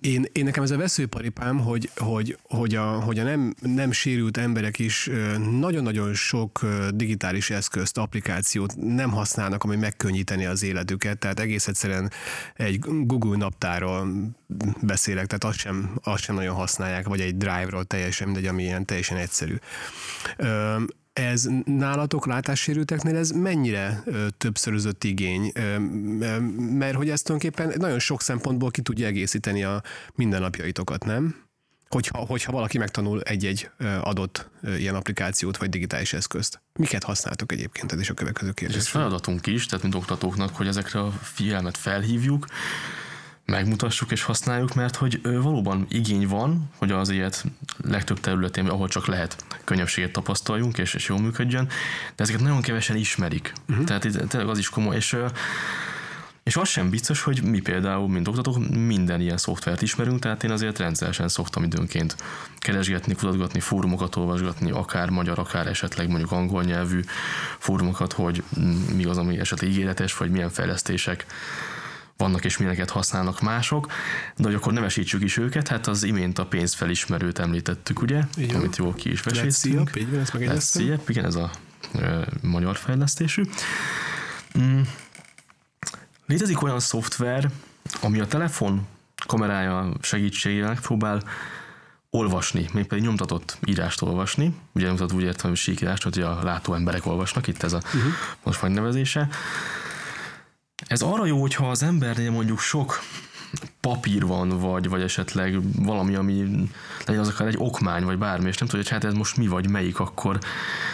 Én, én nekem ez a veszőparipám, hogy, hogy, hogy, a, hogy a nem, nem sérült emberek is nagyon-nagyon sok digitális eszközt, applikációt nem használnak, ami megkönnyíteni az életüket, tehát egész egyszerűen egy Google naptáról beszélek, tehát azt sem, azt sem nagyon használják, vagy egy Drive-ról teljesen mindegy, ami ilyen teljesen egyszerű ez nálatok látássérülteknél ez mennyire ö, többszörözött igény? Ö, mert hogy ez tulajdonképpen nagyon sok szempontból ki tudja egészíteni a mindennapjaitokat, nem? Hogyha, hogyha valaki megtanul egy-egy adott ilyen applikációt vagy digitális eszközt. Miket használtok egyébként? Ez is a következő kérdés. Ez feladatunk is, tehát mint oktatóknak, hogy ezekre a figyelmet felhívjuk, megmutassuk és használjuk, mert hogy valóban igény van, hogy az ilyet legtöbb területén, ahol csak lehet, könnyebbséget tapasztaljunk, és, és jól működjön, de ezeket nagyon kevesen ismerik. Uh-huh. Tehát itt, tényleg az is komoly, és és az sem biztos, hogy mi például, mint oktatók, minden ilyen szoftvert ismerünk, tehát én azért rendszeresen szoktam időnként keresgetni, kutatgatni, fórumokat olvasgatni, akár magyar, akár esetleg mondjuk angol nyelvű fórumokat, hogy mi az, ami esetleg ígéretes, vagy milyen fejlesztések vannak és milyeneket használnak mások, de hogy akkor nevesítsük is őket, hát az imént a pénzfelismerőt említettük, ugye, igen. amit jól ki is veséztünk. így van, ezt igen, ez a e, magyar fejlesztésű. Mm. Létezik olyan szoftver, ami a telefon kamerája segítségével próbál olvasni, mégpedig nyomtatott írást olvasni. Ugye nyomtatott úgy értem, hogy síkírást, hogy a látó emberek olvasnak, itt ez a uh-huh. most megnevezése. Ez arra jó, hogyha az embernél mondjuk sok papír van, vagy, vagy esetleg valami, ami legyen az akár egy okmány, vagy bármi, és nem tudja, hogy hát ez most mi vagy melyik, akkor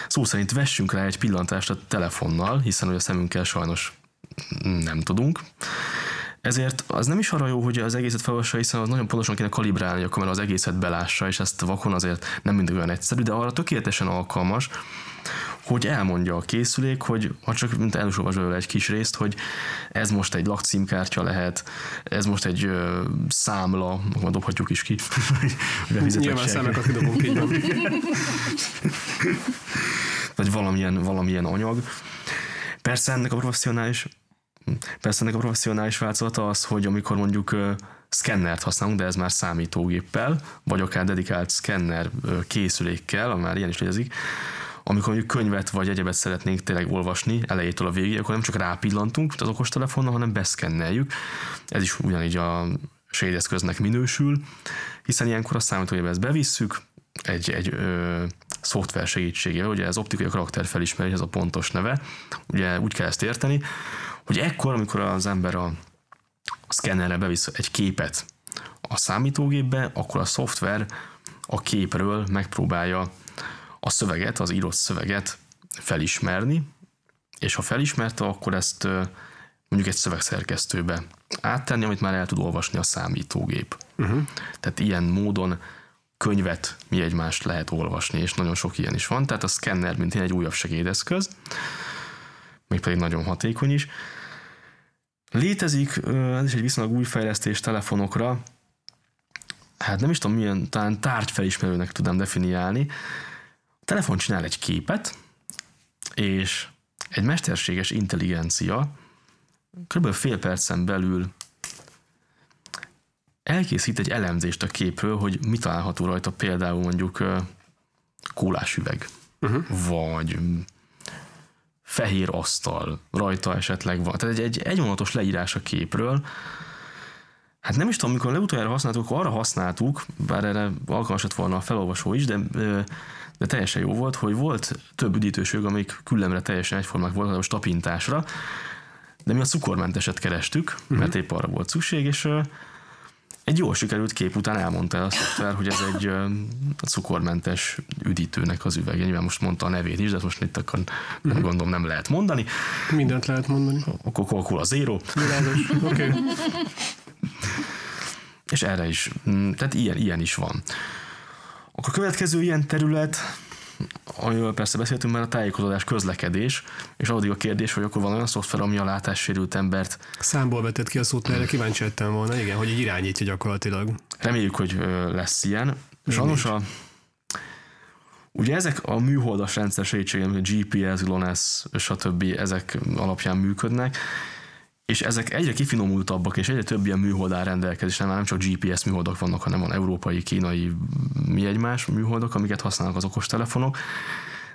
szó szerint vessünk rá egy pillantást a telefonnal, hiszen hogy a szemünkkel sajnos nem tudunk. Ezért az nem is arra jó, hogy az egészet felolvassa, hiszen az nagyon pontosan kéne kalibrálni, hogy a kamera az egészet belássa, és ezt vakon azért nem mindig olyan egyszerű, de arra tökéletesen alkalmas, hogy elmondja a készülék, hogy ha csak mint elolvas belőle egy kis részt, hogy ez most egy lakcímkártya lehet, ez most egy ö, számla, akkor dobhatjuk is ki. [LAUGHS] Nyilván számokat kidobunk így van. [LAUGHS] Vagy valamilyen, valamilyen anyag. Persze ennek a professzionális Persze ennek a professzionális változata az, hogy amikor mondjuk uh, szkennert használunk, de ez már számítógéppel, vagy akár dedikált szkenner készülékkel, már ilyen is létezik, amikor mondjuk könyvet vagy egyebet szeretnénk tényleg olvasni elejétől a végéig, akkor nem csak rápillantunk az okostelefonnal, hanem beszkenneljük. Ez is ugyanígy a segédeszköznek minősül, hiszen ilyenkor a számítógépbe ezt bevisszük, egy, egy ö, szoftver segítségével, ugye ez optikai karakter felismerés, ez a pontos neve, ugye úgy kell ezt érteni, hogy ekkor, amikor az ember a, a szkennerre bevisz egy képet a számítógépbe, akkor a szoftver a képről megpróbálja a szöveget, az írott szöveget felismerni, és ha felismerte, akkor ezt mondjuk egy szövegszerkesztőbe áttenni, amit már el tud olvasni a számítógép. Uh-huh. Tehát ilyen módon könyvet mi egymást lehet olvasni, és nagyon sok ilyen is van. Tehát a szkenner, mint egy újabb segédeszköz, mégpedig nagyon hatékony is. Létezik, ez is egy viszonylag új fejlesztés telefonokra, hát nem is tudom milyen, talán tárgyfelismerőnek tudom definiálni. Telefon csinál egy képet, és egy mesterséges intelligencia kb. fél percen belül elkészít egy elemzést a képről, hogy mi található rajta például mondjuk kólás üveg, uh-huh. vagy fehér asztal, rajta esetleg van. Tehát egy, egy egyvonatos leírás a képről, Hát nem is tudom, mikor leutoljára használtuk, arra használtuk, bár erre alkalmas lett volna a felolvasó is, de, de teljesen jó volt, hogy volt több üdítőség, amik küllemre teljesen egyformák voltak, most tapintásra, de mi a cukormenteset kerestük, uh-huh. mert épp arra volt szükség, és egy jól sikerült kép után elmondta a szoftver, hogy ez egy cukormentes üdítőnek az üvege. Nyilván most mondta a nevét is, de most itt akkor nem mhm. gondolom nem lehet mondani. Mindent lehet mondani. Akkor Coca-Cola Zero. Világos, oké. Okay. És erre is, mm, tehát ilyen, ilyen is van. Akkor a következő ilyen terület, amiről persze beszéltünk már a tájékozódás, közlekedés, és addig a kérdés, hogy akkor van olyan szoftver, ami a látássérült embert... Számból vetett ki a szót, mert kíváncsi lettem volna, igen, hogy így irányítja gyakorlatilag. Reméljük, hogy lesz ilyen. Sajnos a, Ugye ezek a műholdas rendszer segítségem, GPS, GLONASS, stb. ezek alapján működnek, és ezek egyre kifinomultabbak, és egyre több ilyen műhold áll rendelkezésre, már nem csak GPS műholdak vannak, hanem van európai, kínai, mi egymás műholdak, amiket használnak az okostelefonok,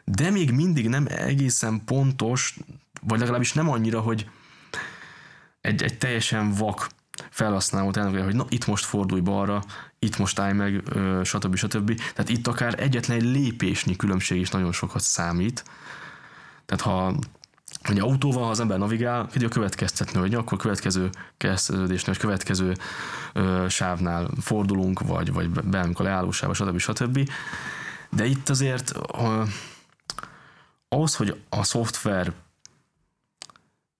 de még mindig nem egészen pontos, vagy legalábbis nem annyira, hogy egy, egy teljesen vak felhasználót elnökkel, hogy na itt most fordulj balra, itt most állj meg, stb. stb. Tehát itt akár egyetlen egy lépésnyi különbség is nagyon sokat számít. Tehát ha hogy autóval, ha az ember navigál, a következtetni, hogy akkor következő kezdődésnél, vagy következő ö, sávnál fordulunk, vagy, vagy beállunk a leállósába, stb. stb. De itt azért ö, ahhoz, hogy a szoftver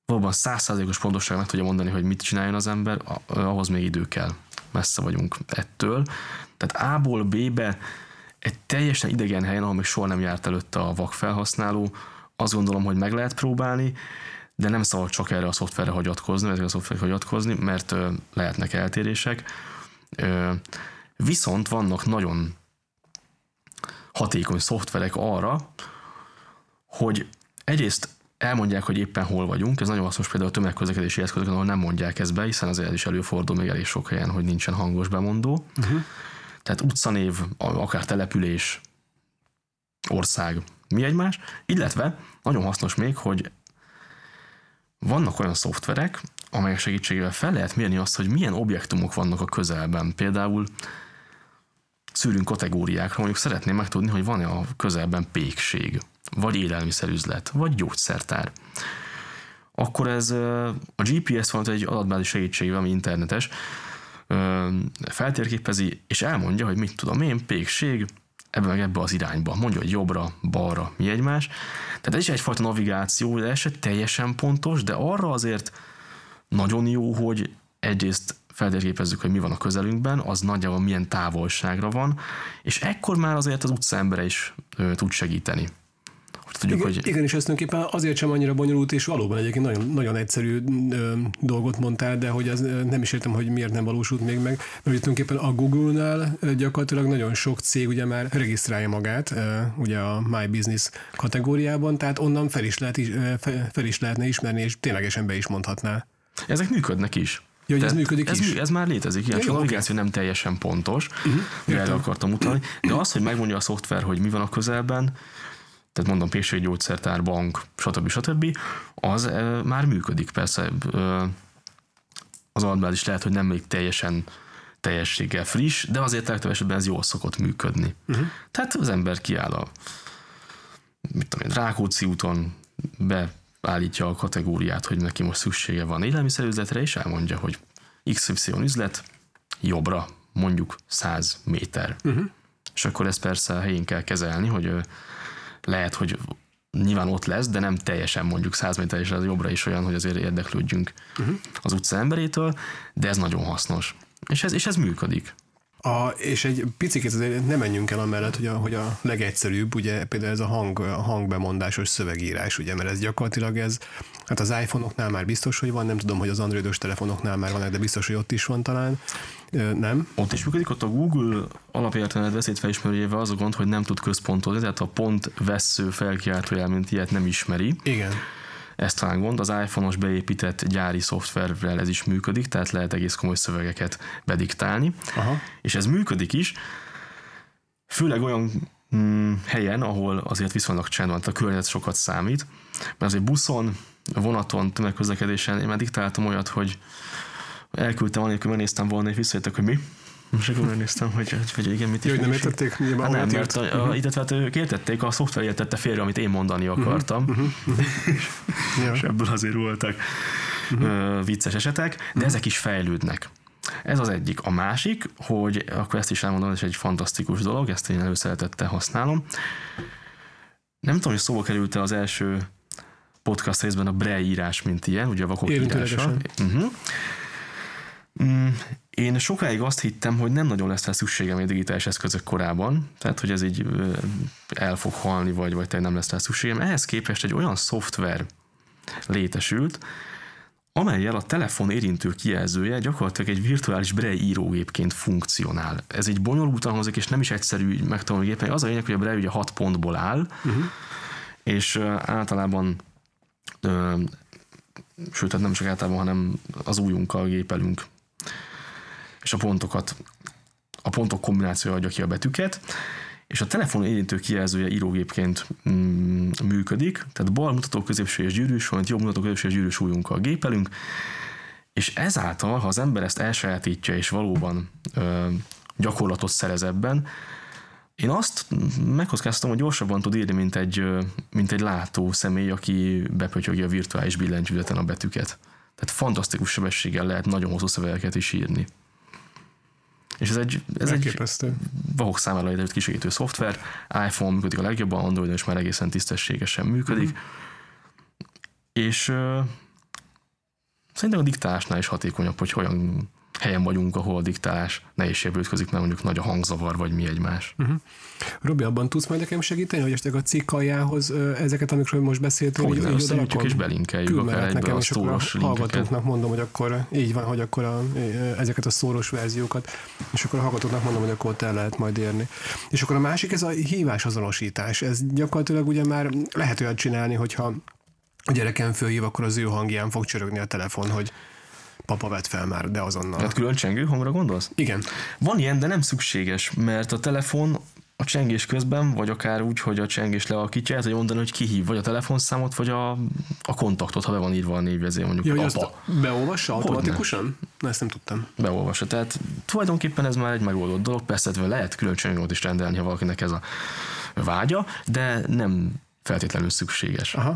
valóban százszázalékos pontosság meg tudja mondani, hogy mit csináljon az ember, ahhoz még idő kell. Messze vagyunk ettől. Tehát A-ból B-be egy teljesen idegen helyen, ahol még soha nem járt előtte a vak felhasználó, azt gondolom, hogy meg lehet próbálni, de nem szabad csak erre a szoftverre hagyatkozni, ezekre a szoftverre hagyatkozni, mert lehetnek eltérések. Viszont vannak nagyon hatékony szoftverek arra, hogy egyrészt elmondják, hogy éppen hol vagyunk, ez nagyon hasznos például a tömegközlekedési eszközökön, ahol nem mondják ezt be, hiszen azért is előfordul még elég sok helyen, hogy nincsen hangos bemondó. Uh-huh. Tehát utcanév, akár település, ország, mi egymás, illetve nagyon hasznos még, hogy vannak olyan szoftverek, amelyek segítségével fel lehet mérni azt, hogy milyen objektumok vannak a közelben. Például szűrünk kategóriákra, mondjuk szeretném megtudni, hogy van-e a közelben pékség, vagy élelmiszerüzlet, vagy gyógyszertár. Akkor ez a GPS van egy adatbázis segítségével, ami internetes, feltérképezi, és elmondja, hogy mit tudom én, pékség, meg ebbe az irányba. Mondja, hogy jobbra, balra, mi egymás. Tehát ez is egyfajta navigáció, de ez se teljesen pontos, de arra azért nagyon jó, hogy egyrészt feltérképezzük, hogy mi van a közelünkben, az nagyjából milyen távolságra van, és ekkor már azért az utcaembere is ö, tud segíteni. Tudjuk, igen, hogy... igen, és ezt tulajdonképpen azért sem annyira bonyolult, és valóban egyébként nagyon, nagyon egyszerű ö, dolgot mondtál, de hogy az, nem is értem, hogy miért nem valósult még meg, mert tulajdonképpen a Google-nál gyakorlatilag nagyon sok cég ugye már regisztrálja magát, ö, ugye a My Business kategóriában, tehát onnan fel is, lehet, fel is lehetne ismerni, és ténylegesen be is mondhatná. Ezek működnek is. Ja, hogy ez működik ez, is? Ez már létezik, ilyen, ja, csak a okay. nem teljesen pontos, uh-huh, erre akartam utalni, de az, hogy megmondja a szoftver, hogy mi van a közelben, tehát mondom pékséggyógyszertár, bank, stb. stb., az már működik. Persze az adatbázis lehet, hogy nem még teljesen teljességgel friss, de azért legtöbb esetben ez jól szokott működni. Uh-huh. Tehát az ember kiáll a mit tudom én, Rákóczi úton, beállítja a kategóriát, hogy neki most szüksége van élelmiszerüzletre, és elmondja, hogy XY üzlet jobbra, mondjuk 100 méter. Uh-huh. És akkor ezt persze helyén kell kezelni, hogy lehet, hogy nyilván ott lesz, de nem teljesen mondjuk 100 méter az jobbra is olyan, hogy azért érdeklődjünk uh-huh. az utca emberétől, de ez nagyon hasznos. És ez, és ez működik. A, és egy picit nem menjünk el amellett, hogy a, hogy a legegyszerűbb, ugye például ez a, hang, a hangbemondásos szövegírás, ugye, mert ez gyakorlatilag ez, hát az iPhone-oknál már biztos, hogy van, nem tudom, hogy az androidos telefonoknál már van, de biztos, hogy ott is van talán, nem? Ott is működik, ott a Google alapértelmet veszélyt felismerőjével az a gond, hogy nem tud központozni, tehát a pont vesző felkiáltójel, mint ilyet nem ismeri. Igen. Ez talán gond, az iPhone-os beépített gyári szoftverrel ez is működik, tehát lehet egész komoly szövegeket bediktálni. Aha. És ez működik is, főleg olyan mm, helyen, ahol azért viszonylag csend van, a környezet sokat számít, mert azért buszon, vonaton, tömegközlekedésen én már diktáltam olyat, hogy elküldtem, anélkül megnéztem volna, és visszajöttek, hogy mi. Most akkor megnéztem, hogy, hogy igen, mit is. Jó, nem értették, hát nem, mert a, a, uh-huh. hát ők értették, a szoftver értette félre, amit én mondani mhm. akartam. [LAUGHS] Uh-huh. Uh-huh. és ebből azért voltak uh-huh. vicces esetek, de uh-huh. ezek is fejlődnek. Ez az egyik. A másik, hogy akkor ezt is elmondom, ez egy fantasztikus dolog, ezt én előszeretettel használom. Nem tudom, hogy szóba került az első podcast részben a Braille írás, mint ilyen, ugye a vakok írása. Uh-huh. Mm, én sokáig azt hittem, hogy nem nagyon lesz rá szükségem egy digitális eszközök korában, tehát hogy ez így el fog halni, vagy, vagy nem lesz rá szükségem. Ehhez képest egy olyan szoftver létesült, amelyel a telefon érintő kijelzője gyakorlatilag egy virtuális Braille írógépként funkcionál. Ez egy bonyolultan hozik, és nem is egyszerű megtanulni gépen. Az a lényeg, hogy a Braille ugye hat pontból áll, uh-huh. és általában sőt, hát nem csak általában, hanem az újunkkal gépelünk és a pontokat, a pontok kombinációja adja ki a betűket, és a telefon érintő kijelzője írógépként mm, működik, tehát bal mutató középső és gyűrűs, vagy jobb mutató középső és gyűrűs ujjunkkal gépelünk, és ezáltal, ha az ember ezt elsajátítja és valóban ö, gyakorlatot szerez ebben, én azt megkockáztam, hogy gyorsabban tud írni, mint egy, mint egy látó személy, aki bepötyögi a virtuális billentyűzeten a betűket. Tehát fantasztikus sebességgel lehet nagyon hosszú szövegeket is írni. És ez egy, ez egy vahok számára létrejött kisegítő szoftver, iPhone működik a legjobban, Android is már egészen tisztességesen működik. Mm. És uh, szerintem a diktálásnál is hatékonyabb, hogy olyan helyen vagyunk, ahol a diktálás nehézségbe ütközik, mert mondjuk nagy a hangzavar, vagy mi egymás. Uh-huh. Robi, abban tudsz majd nekem segíteni, hogy esetleg a cikk aljához ezeket, amikről most beszéltünk, hogy így oda és belinkeljük akár nekem, a szóros hallgatóknak mondom, hogy akkor így van, hogy akkor a, ezeket a szóros verziókat, és akkor a hallgatóknak mondom, hogy akkor ott el lehet majd érni. És akkor a másik, ez a hívás azonosítás. Ez gyakorlatilag ugye már lehet olyat csinálni, hogyha a gyereken fölhív, akkor az ő hangján fog csörögni a telefon, hogy papa vett fel már, de azonnal. Tehát külön csengő hangra gondolsz? Igen. Van ilyen, de nem szükséges, mert a telefon a csengés közben, vagy akár úgy, hogy a csengés lealakítja, ez hogy mondani, hogy ki hív, vagy a telefonszámot, vagy a, a kontaktot, ha be van írva a névjegyzé, mondjuk Ja, apa. beolvassa automatikusan? Na, ezt nem tudtam. beolvassa. Tehát tulajdonképpen ez már egy megoldott dolog, persze hát lehet külön csengolt is rendelni, ha valakinek ez a vágya, de nem feltétlenül szükséges. Aha.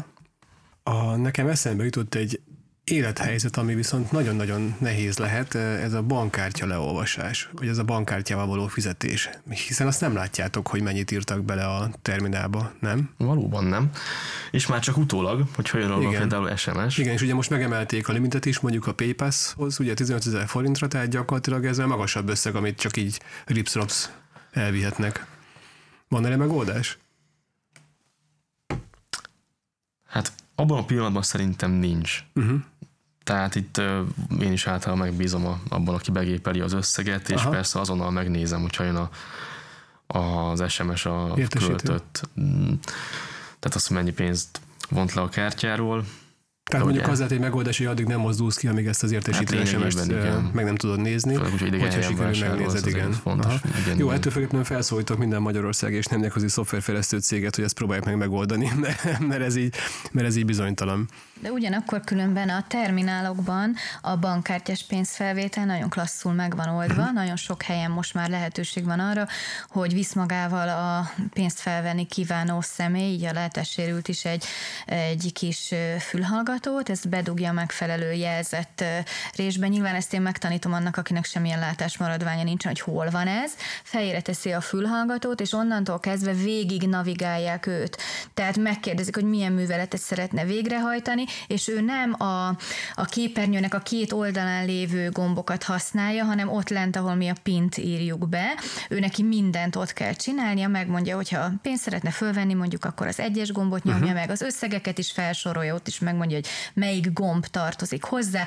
A, nekem eszembe jutott egy élethelyzet, ami viszont nagyon-nagyon nehéz lehet, ez a bankkártya leolvasás, vagy ez a bankkártyával való fizetés. Hiszen azt nem látjátok, hogy mennyit írtak bele a terminálba, nem? Valóban nem. És már csak utólag, hogyha jön róla például SMS. Igen, és ugye most megemelték a limitet is, mondjuk a PayPass-hoz, ugye 15 ezer forintra, tehát gyakorlatilag ez a magasabb összeg, amit csak így ripsrops elvihetnek. Van erre megoldás? Hát abban a pillanatban szerintem nincs. Uh-huh. Tehát itt én is általában megbízom abban, aki begépeli az összeget, és Aha. Persze azonnal megnézem, hogyha jön a, az SMS a Értesítő. költött. mm, Tehát azt, mennyi pénzt vont le a kártyáról. Tehát De mondjuk ugye- az lehet egy megoldás, hogy addig nem mozdulsz ki, amíg ezt az értesítő Hát meg nem tudod nézni. Főleg hogyha sikerül megnézed, igen. fontos. Igen, Jó, ettől függetlenül felszólítok minden Magyarország és nemzetközi szoftverfejlesztő céget, hogy ezt próbálják meg megoldani, [LAUGHS] mert ez így, mert ez így bizonytalan. De ugyanakkor különben a terminálokban a bankkártyás pénzfelvétel nagyon klasszul meg van oldva, Mhm. nagyon sok helyen most már lehetőség van arra, hogy visz magával a pénzt felvenni kívánó személy, így a látássérült is egy, egy kis ö, fülhallgatót, ezt bedugja a megfelelő jelzett ö, részbe. Nyilván ezt én megtanítom annak, akinek semmilyen látásmaradványa nincsen, hogy hol van ez. Fejére teszi a fülhallgatót, és onnantól kezdve végig navigálják őt. Tehát megkérdezik, hogy milyen műveletet szeretne végrehajtani, és ő nem a, a képernyőnek a két oldalán lévő gombokat használja, hanem ott lent, ahol mi a pint írjuk be. Ő neki mindent ott kell csinálnia, megmondja, hogyha pénzt szeretne fölvenni, mondjuk akkor az egyes gombot nyomja uh-huh. meg, az összegeket is felsorolja, ott is megmondja, hogy melyik gomb tartozik hozzá.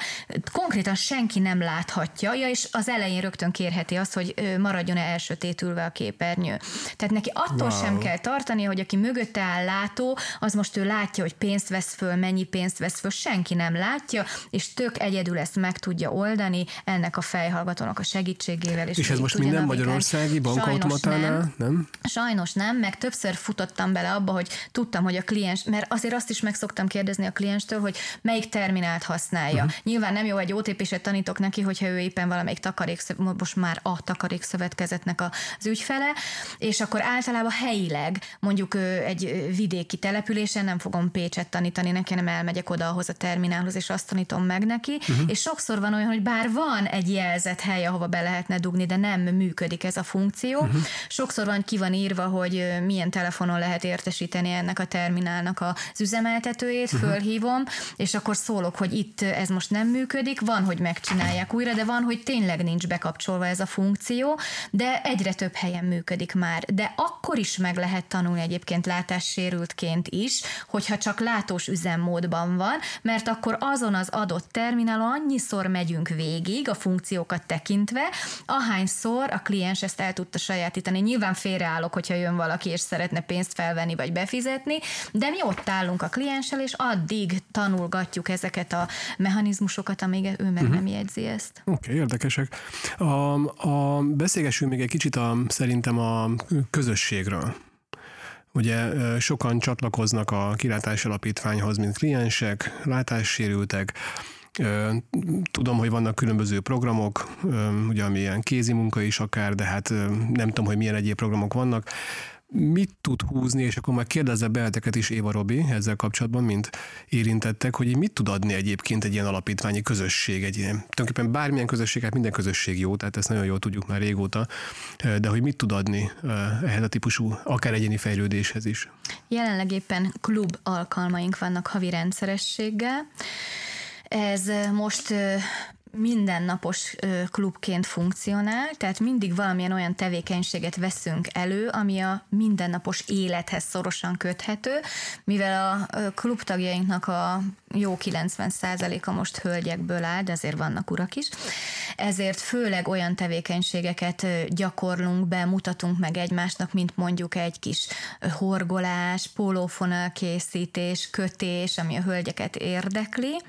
Konkrétan senki nem láthatja, ja, és az elején rögtön kérheti azt, hogy maradjon-e elsötétülve a képernyő. Tehát neki attól Wow. sem kell tartani, hogy aki mögötte áll látó, az most ő látja, hogy pénzt vesz föl, mennyi pénzt vesz föl, senki nem látja, és tök egyedül ezt meg tudja oldani ennek a fejhallgatónak a segítségével. És, És ez most minden magyarországi bankautomatánál, nem. nem? Sajnos nem, meg többször futottam bele abba, hogy tudtam, hogy a kliens, mert azért azt is meg szoktam kérdezni a klienstől, hogy melyik terminált használja. Uh-huh. Nyilván nem jó, egy OTP-set tanítok neki, hogyha ő éppen valamelyik takarék, most már a takarékszövetkezetnek az ügyfele, és akkor általában helyileg, mondjuk egy vidéki településen nem fogom Pécset tanítani neki, hanem elmegyek oda ahhoz a terminálhoz, és azt tanítom meg neki, uh-huh. és sokszor van olyan, hogy bár van egy jelzett hely, ahova be lehetne dugni, de nem működik ez a funkció. Uh-huh. Sokszor van, ki van írva, hogy milyen telefonon lehet értesíteni ennek a terminálnak az üzemeltetőjét, uh-huh. fölhívom, és akkor szólok, hogy itt ez most nem működik, van, hogy megcsinálják újra, de van, hogy tényleg nincs bekapcsolva ez a funkció, de egyre több helyen működik már. De akkor is meg lehet tanulni egyébként látássérültként is, hogyha csak látós üzemmódban van, mert akkor azon az adott terminálon annyiszor megyünk végig a funkciókat tekintve, ahányszor a kliens ezt el tudta sajátítani. Nyilván félreállok, hogyha jön valaki és szeretne pénzt felvenni vagy befizetni, de mi ott állunk a klienssel, és addig tanulgatjuk ezeket a mechanizmusokat, amíg ő meg uh-huh. nem jegyzi ezt. Oké, okay, érdekesek. A, a, beszélgessünk még egy kicsit a, szerintem a közösségről. Ugye sokan csatlakoznak a kilátás alapítványhoz, mint kliensek, látássérültek. Tudom, hogy vannak különböző programok, ugye ami ilyen kézi munka is akár, de hát nem tudom, hogy milyen egyéb programok vannak. Mit tud húzni, és akkor már kérdezze beleteket is Éva Robi ezzel kapcsolatban, mint érintettek, hogy mit tud adni egyébként egy ilyen alapítványi közösség, egy ilyen, tulajdonképpen bármilyen közösség, hát minden közösség jó, tehát ezt nagyon jól tudjuk már régóta, de hogy mit tud adni ehhez a típusú, akár egyéni fejlődéshez is. Jelenleg éppen klub alkalmaink vannak havi rendszerességgel. Ez most mindennapos klubként funkcionál, tehát mindig valamilyen olyan tevékenységet veszünk elő, ami a mindennapos élethez szorosan köthető, mivel a klubtagjainknak a jó 90%-a most hölgyekből áll, de azért vannak urak is, ezért főleg olyan tevékenységeket gyakorlunk be, mutatunk meg egymásnak, mint mondjuk egy kis horgolás, pólófonal készítés, kötés, ami a hölgyeket érdekli,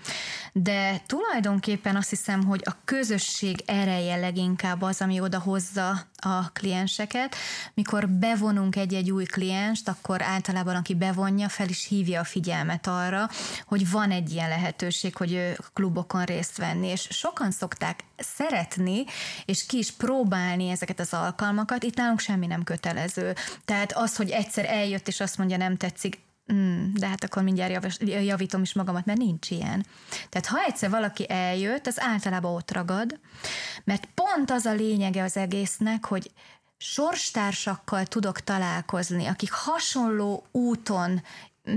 de tulajdonképpen azt hiszem, hogy a közösség ereje leginkább az, ami oda hozza a klienseket. Mikor bevonunk egy-egy új klienst, akkor általában aki bevonja, fel is hívja a figyelmet arra, hogy van egy ilyen lehetőség, hogy klubokon részt venni, és sokan szokták szeretni, és ki is próbálni ezeket az alkalmakat. Itt nálunk semmi nem kötelező. Tehát az, hogy egyszer eljött, és azt mondja, nem tetszik, Mm, de hát akkor mindjárt javítom is magamat, mert nincs ilyen. Tehát ha egyszer valaki eljött, az általában ott ragad, mert pont az a lényege az egésznek, hogy sorstársakkal tudok találkozni, akik hasonló úton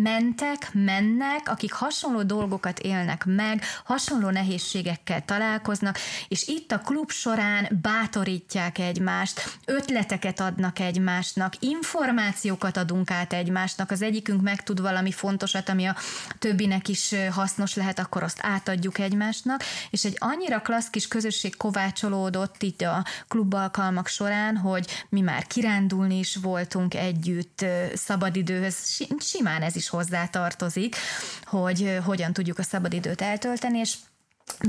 mentek, mennek, akik hasonló dolgokat élnek meg, hasonló nehézségekkel találkoznak, és itt a klub során bátorítják egymást, ötleteket adnak egymásnak, információkat adunk át egymásnak, az egyikünk megtud valami fontosat, ami a többinek is hasznos lehet, akkor azt átadjuk egymásnak, és egy annyira klassz kis közösség kovácsolódott itt a klubalkalmak során, hogy mi már kirándulni is voltunk együtt, szabadidőhöz, simán ez is is hozzátartozik, hogy hogyan tudjuk a szabadidőt eltölteni, és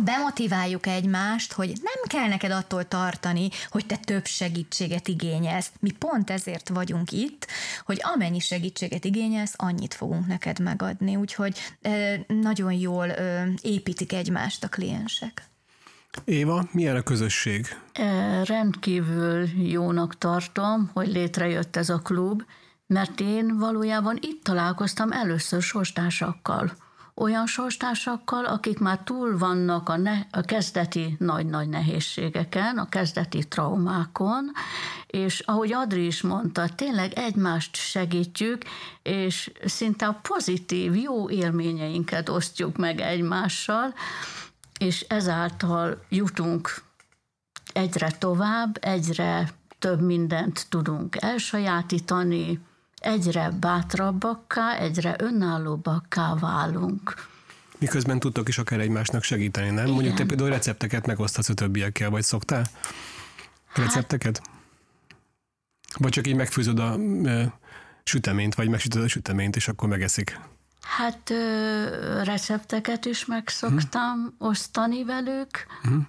bemotiváljuk egymást, hogy nem kell neked attól tartani, hogy te több segítséget igényelsz. Mi pont ezért vagyunk itt, hogy amennyi segítséget igényelsz, annyit fogunk neked megadni. Úgyhogy nagyon jól építik egymást a kliensek. Éva, milyen a közösség? Rendkívül jónak tartom, hogy létrejött ez a klub, mert én valójában itt találkoztam először sorstársakkal. Olyan sorstársakkal, akik már túl vannak a, ne, a kezdeti nagy-nagy nehézségeken, a kezdeti traumákon, és ahogy Adri is mondta, tényleg egymást segítjük, és szinte a pozitív, jó élményeinket osztjuk meg egymással, és ezáltal jutunk egyre tovább, egyre több mindent tudunk elsajátítani, egyre bátrabbakká, egyre önállóbbakká válunk. Miközben tudtok is akár egymásnak segíteni, nem? Igen. Mondjuk te például recepteket megosztasz a többiekkel, vagy szoktál? Hát- recepteket? Hát... Vagy csak így megfőzöd a ö, süteményt, vagy megsütöd a süteményt, és akkor megeszik? Hát ö, recepteket is megszoktam hmm. osztani velük. Hmm.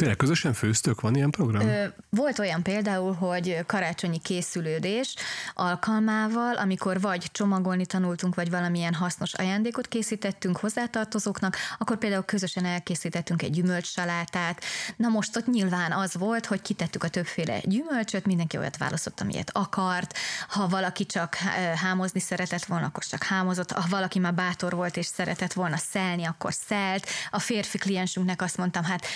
Tényleg közösen főztök? Van ilyen program? Ö, volt olyan például, hogy karácsonyi készülődés alkalmával, amikor vagy csomagolni tanultunk, vagy valamilyen hasznos ajándékot készítettünk hozzátartozóknak, akkor például közösen elkészítettünk egy gyümölcssalátát. Na most ott nyilván az volt, hogy kitettük a többféle gyümölcsöt, mindenki olyat választott, amilyet akart. Ha valaki csak hámozni szeretett volna, akkor csak hámozott. Ha valaki már bátor volt és szeretett volna szelni, akkor szelt. A férfi kliensünknek azt mondtam, hát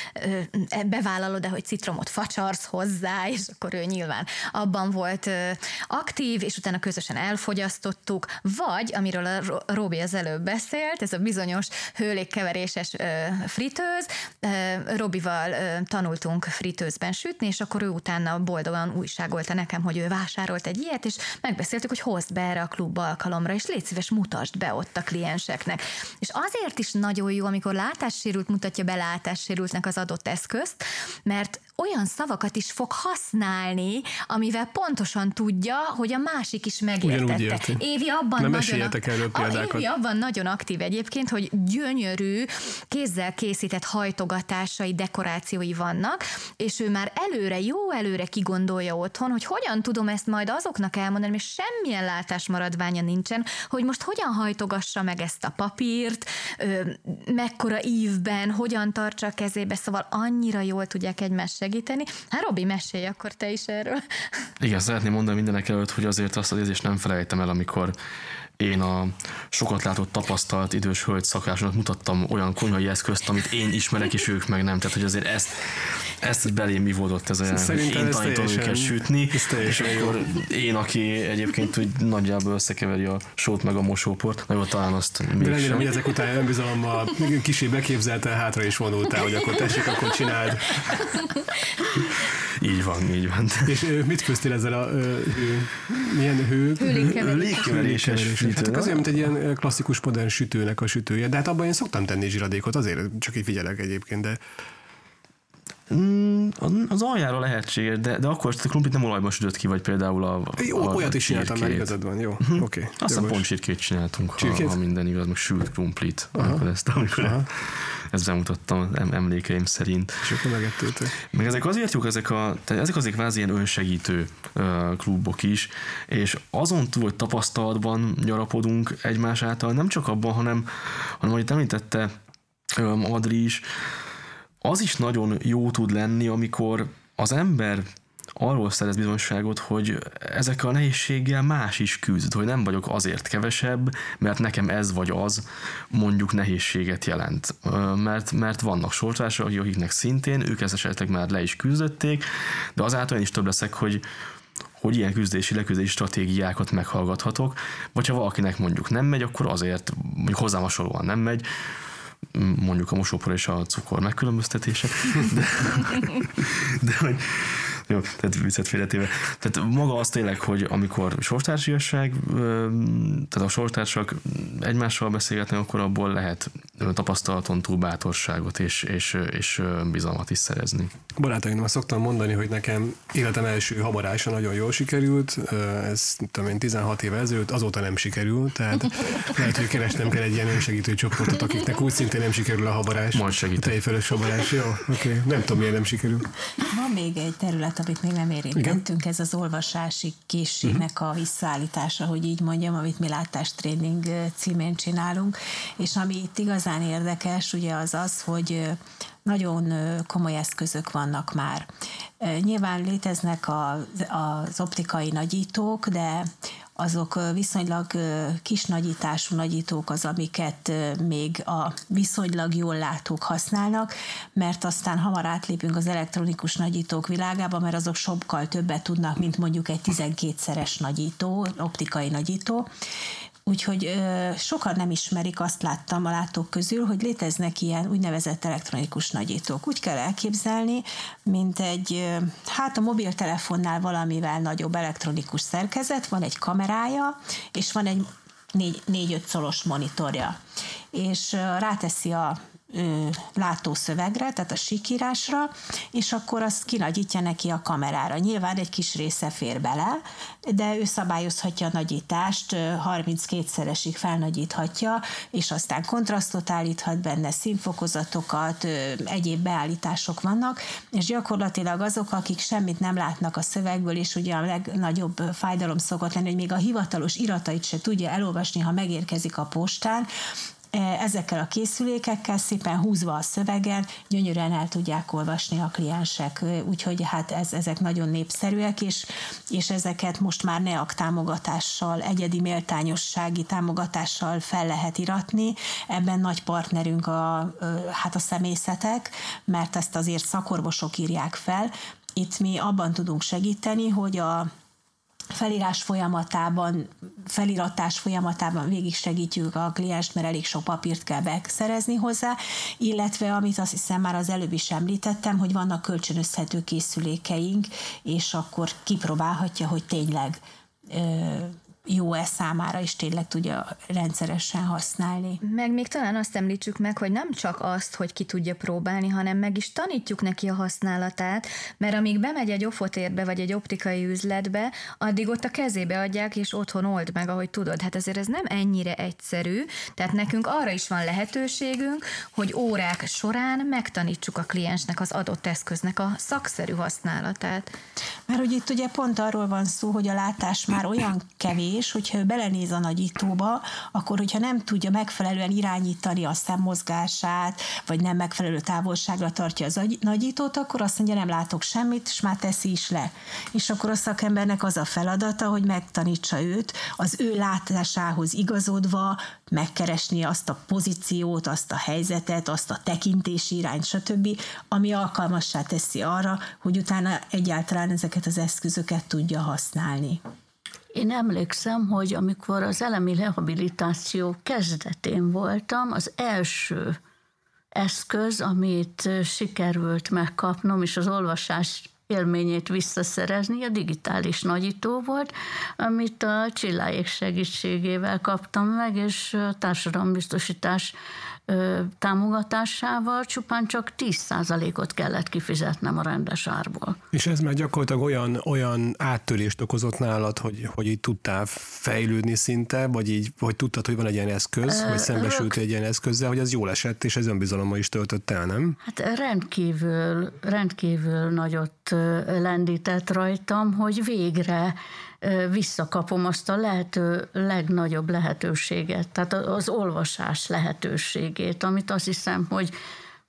bevállalod de hogy citromot facsarsz hozzá, és akkor ő nyilván abban volt aktív, és utána közösen elfogyasztottuk, vagy, amiről a Robi az előbb beszélt, ez a bizonyos hőlékkeveréses fritőz, Robival tanultunk fritőzben sütni, és akkor ő utána boldogan újságolta nekem, hogy ő vásárolt egy ilyet, és megbeszéltük, hogy hozd be erre a klub alkalomra, és légy szíves, mutasd be ott a klienseknek. És azért is nagyon jó, amikor látássérült mutatja be látássérültnek az adott eszköz, közt, mert olyan szavakat is fog használni, amivel pontosan tudja, hogy a másik is megértette. Évi abban, Nem nagyon, erről példákat. Évi abban nagyon aktív egyébként, hogy gyönyörű, kézzel készített hajtogatásai, dekorációi vannak, és ő már előre, jó előre kigondolja otthon, hogy hogyan tudom ezt majd azoknak elmondani, mert semmilyen látásmaradványa nincsen, hogy most hogyan hajtogassa meg ezt a papírt, mekkora ívben, hogyan tartsa a kezébe, szóval annyira jól tudják egymást segíteni. Hát Robi, mesélj akkor te is erről. Igen, szeretném mondani mindenek előtt, hogy azért azt az érzést nem felejtem el, amikor én a sokat látott tapasztalt idős hölgy szakásnak mutattam olyan konyhai eszközt, amit én ismerek, és ők meg nem. Tehát, hogy azért ezt, ezt belém mi volt ez a hogy én tanítom őket sütni, és akkor én, aki egyébként úgy nagyjából összekeveri a sót meg a mosóport, na jó, talán azt De remélem, hogy ezek után önbizalommal kicsi beképzelte, hátra is vonultál, hogy akkor tessék, akkor csináld. Így van, így van. És mit köztél ezzel a hő, milyen hő? Légkeveréses fűtő. Hát azért, mint egy ilyen klasszikus modern sütőnek a sütője, de hát abban én szoktam tenni zsiradékot, azért csak így figyelek egyébként, de Mm, az aljára lehetséges, de, de akkor ezt a krumplit nem olajban sütött ki, vagy például a, jó, a olyat is csináltam, mert igazad van, jó, uh-huh. oké. Okay, Aztán pont csirkét csináltunk, ha, ha, minden igaz, meg sült krumplit, amikor ezt, amikor Aha. ezt bemutattam emlékeim szerint. És akkor megettétek. Meg ezek azért jók, ezek, a, ezek azért kvázi ilyen önsegítő klubok is, és azon túl, hogy tapasztalatban gyarapodunk egymás által, nem csak abban, hanem, hanem ahogy említette Adri is, az is nagyon jó tud lenni, amikor az ember arról szerez bizonyságot, hogy ezekkel a nehézséggel más is küzd, hogy nem vagyok azért kevesebb, mert nekem ez vagy az mondjuk nehézséget jelent. Mert, mert vannak sortársak, akiknek szintén, ők ezt esetleg már le is küzdötték, de azáltal én is több leszek, hogy, hogy ilyen küzdési, leküzdési stratégiákat meghallgathatok, vagy ha valakinek mondjuk nem megy, akkor azért, mondjuk hozzám hasonlóan nem megy, mondjuk a mosópor és a cukor megkülönböztetése, de, de hogy, jó, tehát viccet félretéve. Tehát maga az tényleg, hogy amikor sorstársiasság, tehát a sorstársak egymással beszélgetnek, akkor abból lehet tapasztalaton túl bátorságot és, és, és bizalmat is szerezni. Barátaim, azt szoktam mondani, hogy nekem életem első habarása nagyon jól sikerült, ez tudom én 16 éve ezelőtt, azóta nem sikerült, tehát [LAUGHS] lehet, hogy keresnem kell egy ilyen önsegítő csoportot, akiknek úgy szintén nem sikerül a habarás. Majd segítek. Tejfölös habarás, jó, oké, okay. nem tudom, miért nem sikerül. Van még egy terület, amit még nem érintettünk, Igen? ez az olvasási készségnek uh-huh. a visszaállítása, hogy így mondjam, amit mi látástréning címén csinálunk, és ami itt igazán érdekes, ugye az az, hogy nagyon komoly eszközök vannak már. Nyilván léteznek az optikai nagyítók, de azok viszonylag kis nagyítású nagyítók az, amiket még a viszonylag jól látók használnak, mert aztán hamar átlépünk az elektronikus nagyítók világába, mert azok sokkal többet tudnak, mint mondjuk egy 12-szeres nagyító, optikai nagyító, Úgyhogy ö, sokan nem ismerik, azt láttam a látók közül, hogy léteznek ilyen úgynevezett elektronikus nagyítók. Úgy kell elképzelni, mint egy, hát a mobiltelefonnál valamivel nagyobb elektronikus szerkezet, van egy kamerája, és van egy 4-5 szolos monitorja. És ráteszi a látószövegre, tehát a sikírásra, és akkor azt kinagyítja neki a kamerára. Nyilván egy kis része fér bele, de ő szabályozhatja a nagyítást, 32-szeresig felnagyíthatja, és aztán kontrasztot állíthat benne, színfokozatokat, egyéb beállítások vannak, és gyakorlatilag azok, akik semmit nem látnak a szövegből, és ugye a legnagyobb fájdalom szokott lenni, hogy még a hivatalos iratait se tudja elolvasni, ha megérkezik a postán, ezekkel a készülékekkel szépen húzva a szövegen gyönyörűen el tudják olvasni a kliensek, úgyhogy hát ez, ezek nagyon népszerűek, és, és ezeket most már NEAK támogatással, egyedi méltányossági támogatással fel lehet iratni. Ebben nagy partnerünk a, hát a szemészetek, mert ezt azért szakorvosok írják fel. Itt mi abban tudunk segíteni, hogy a felírás folyamatában, feliratás folyamatában végig segítjük a klienst, mert elég sok papírt kell beszerezni hozzá, illetve amit azt hiszem már az előbb is említettem, hogy vannak kölcsönözhető készülékeink, és akkor kipróbálhatja, hogy tényleg jó-e számára, és tényleg tudja rendszeresen használni. Meg még talán azt említsük meg, hogy nem csak azt, hogy ki tudja próbálni, hanem meg is tanítjuk neki a használatát, mert amíg bemegy egy ofotérbe vagy egy optikai üzletbe, addig ott a kezébe adják, és otthon old meg, ahogy tudod. Hát azért ez nem ennyire egyszerű, tehát nekünk arra is van lehetőségünk, hogy órák során megtanítsuk a kliensnek az adott eszköznek a szakszerű használatát. Mert hogy itt ugye pont arról van szó, hogy a látás már olyan kevés, és hogyha ő belenéz a nagyítóba, akkor hogyha nem tudja megfelelően irányítani a szemmozgását, vagy nem megfelelő távolságra tartja az nagyítót, akkor azt mondja, nem látok semmit, és már teszi is le. És akkor a szakembernek az a feladata, hogy megtanítsa őt, az ő látásához igazodva megkeresni azt a pozíciót, azt a helyzetet, azt a tekintési irányt, stb., ami alkalmassá teszi arra, hogy utána egyáltalán ezeket az eszközöket tudja használni. Én emlékszem, hogy amikor az elemi rehabilitáció kezdetén voltam, az első eszköz, amit sikerült megkapnom, és az olvasás élményét visszaszerezni, a digitális nagyító volt, amit a csilláék segítségével kaptam meg, és társadalombiztosítás támogatásával csupán csak 10%-ot kellett kifizetnem a rendes árból. És ez már gyakorlatilag olyan, olyan áttörést okozott nálad, hogy, hogy így tudtál fejlődni szinte, vagy így, hogy tudtad, hogy van egy ilyen eszköz, vagy szembesült egy ilyen eszközzel, hogy az jól esett, és ez önbizalommal is töltött el, nem? Hát rendkívül, rendkívül nagyot lendített rajtam, hogy végre visszakapom azt a lehető legnagyobb lehetőséget, tehát az olvasás lehetőségét, amit azt hiszem, hogy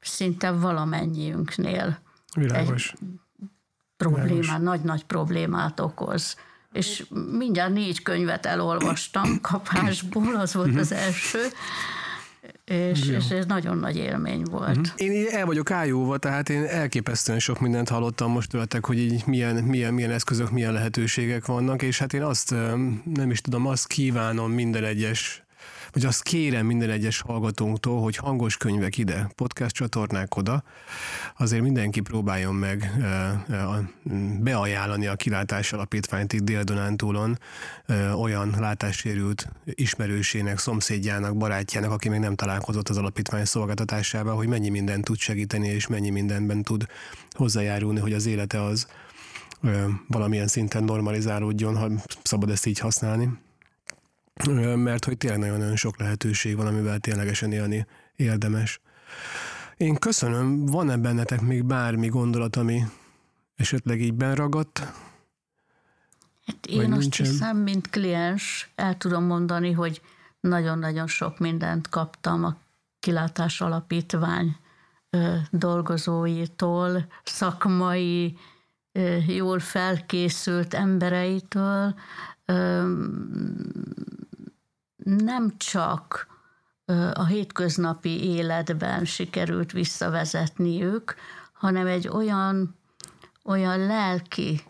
szinte valamennyiünknél Világos. egy problémá, nagy-nagy problémát okoz. És mindjárt négy könyvet elolvastam kapásból, az volt az első, és, és ez nagyon nagy élmény volt. Uh-huh. Én el vagyok ájúva, tehát én elképesztően sok mindent hallottam most tőletek, hogy így milyen, milyen, milyen eszközök, milyen lehetőségek vannak, és hát én azt nem is tudom, azt kívánom minden egyes hogy azt kérem minden egyes hallgatónktól, hogy hangos könyvek ide, podcast csatornák oda, azért mindenki próbáljon meg beajánlani a kilátás alapítványt itt Dél-Dunántúlon olyan látássérült ismerősének, szomszédjának, barátjának, aki még nem találkozott az alapítvány szolgáltatásával, hogy mennyi mindent tud segíteni, és mennyi mindenben tud hozzájárulni, hogy az élete az valamilyen szinten normalizálódjon, ha szabad ezt így használni mert hogy tényleg nagyon-nagyon sok lehetőség van, amivel ténylegesen élni érdemes. Én köszönöm, van-e bennetek még bármi gondolat, ami esetleg így benragadt? Hát én azt nincsen? hiszem, mint kliens el tudom mondani, hogy nagyon-nagyon sok mindent kaptam a kilátás alapítvány dolgozóitól, szakmai, jól felkészült embereitől, nem csak a hétköznapi életben sikerült visszavezetni ők, hanem egy olyan, olyan lelki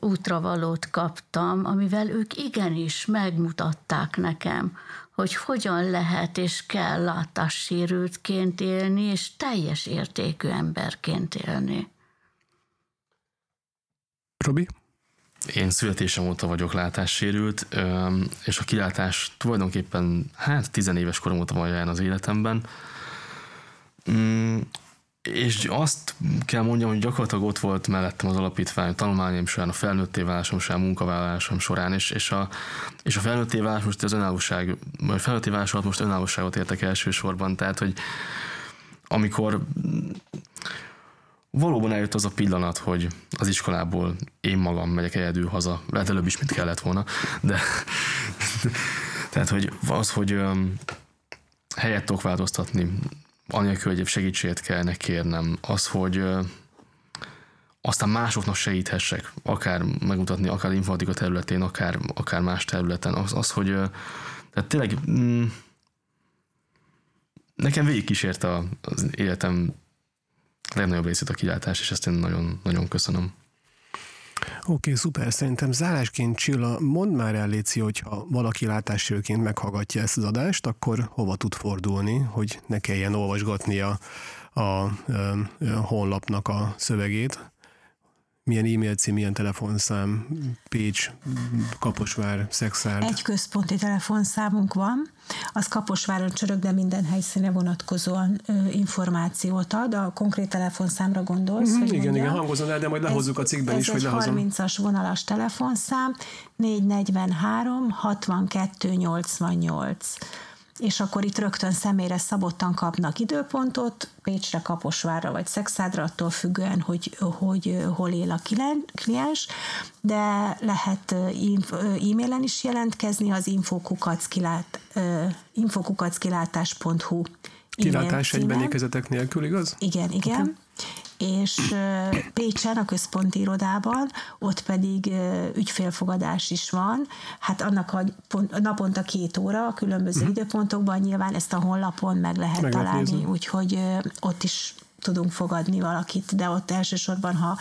útravalót kaptam, amivel ők igenis megmutatták nekem, hogy hogyan lehet és kell látássérültként élni, és teljes értékű emberként élni. Robi? Én születésem óta vagyok látássérült, és a kilátás tulajdonképpen hát tizenéves korom óta van jelen az életemben. Mm, és azt kell mondjam, hogy gyakorlatilag ott volt mellettem az alapítvány tanulmányom során, a felnőtté válásom során, munkavállalásom során, és, és, a, és a felnőtté válás most az önállóság, vagy felnőtté válás alatt most önállóságot értek elsősorban, tehát hogy amikor valóban eljött az a pillanat, hogy az iskolából én magam megyek egyedül haza, lehet előbb is, mint kellett volna, de [LAUGHS] tehát, hogy az, hogy um, helyet tudok változtatni, anélkül, hogy segítséget kellene kérnem, az, hogy uh, aztán másoknak segíthessek, akár megmutatni, akár informatika területén, akár, akár más területen, az, az hogy uh, tehát tényleg mm, nekem végig kísérte az életem legnagyobb részét a kilátás, és ezt én nagyon, nagyon köszönöm. Oké, okay, szuper. Szerintem zárásként Csilla, mondd már el, Léci, hogyha valaki látássérőként meghallgatja ezt az adást, akkor hova tud fordulni, hogy ne kelljen olvasgatnia a, a, a honlapnak a szövegét milyen e-mail cím, milyen telefonszám, Pécs, Kaposvár, Szexárd. Egy központi telefonszámunk van, az Kaposváron csörög, de minden helyszíne vonatkozóan ö, információt ad. A konkrét telefonszámra gondolsz, mm-hmm, hogy Igen, mondjam. igen, hangozom el, de majd lehozzuk ez, a cikkben ez is, hogy lehozom. Ez egy 30-as vonalas telefonszám, 443 62 88 és akkor itt rögtön személyre szabottan kapnak időpontot, Pécsre, Kaposvárra vagy Szexádra, attól függően, hogy, hogy hol él a kliens, de lehet e-mailen is jelentkezni az infokukackilátás.hu Kilátás egyben ékezetek nélkül, igaz? Igen, igen. Okay és Pécsen, a központi irodában, ott pedig ügyfélfogadás is van. Hát annak a pont, naponta két óra a különböző uh-huh. időpontokban nyilván ezt a honlapon meg lehet meg találni, úgyhogy ott is tudunk fogadni valakit, de ott elsősorban, ha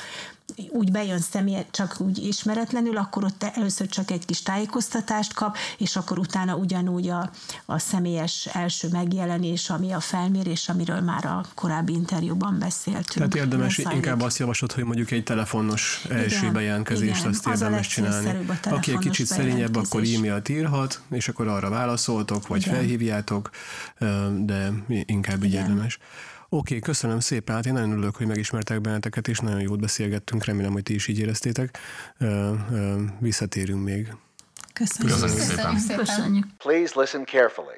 úgy bejön személy, csak úgy ismeretlenül, akkor ott először csak egy kis tájékoztatást kap, és akkor utána ugyanúgy a, a személyes első megjelenés, ami a felmérés, amiről már a korábbi interjúban beszéltünk. Tehát érdemes inkább azt javaslod, hogy mondjuk egy telefonos első igen, bejelentkezést igen, azt érdemes az csinálni. Aki egy kicsit szerényebb, akkor e-mailt írhat, és akkor arra válaszoltok, vagy igen. felhívjátok, de inkább így igen. érdemes. Oké, okay, köszönöm szépen. Hát én nagyon örülök, hogy megismertek benneteket, és nagyon jót beszélgettünk. Remélem, hogy ti is így éreztétek. Visszatérünk még. Köszönjük, köszönjük szépen. Köszönjük. Please listen carefully.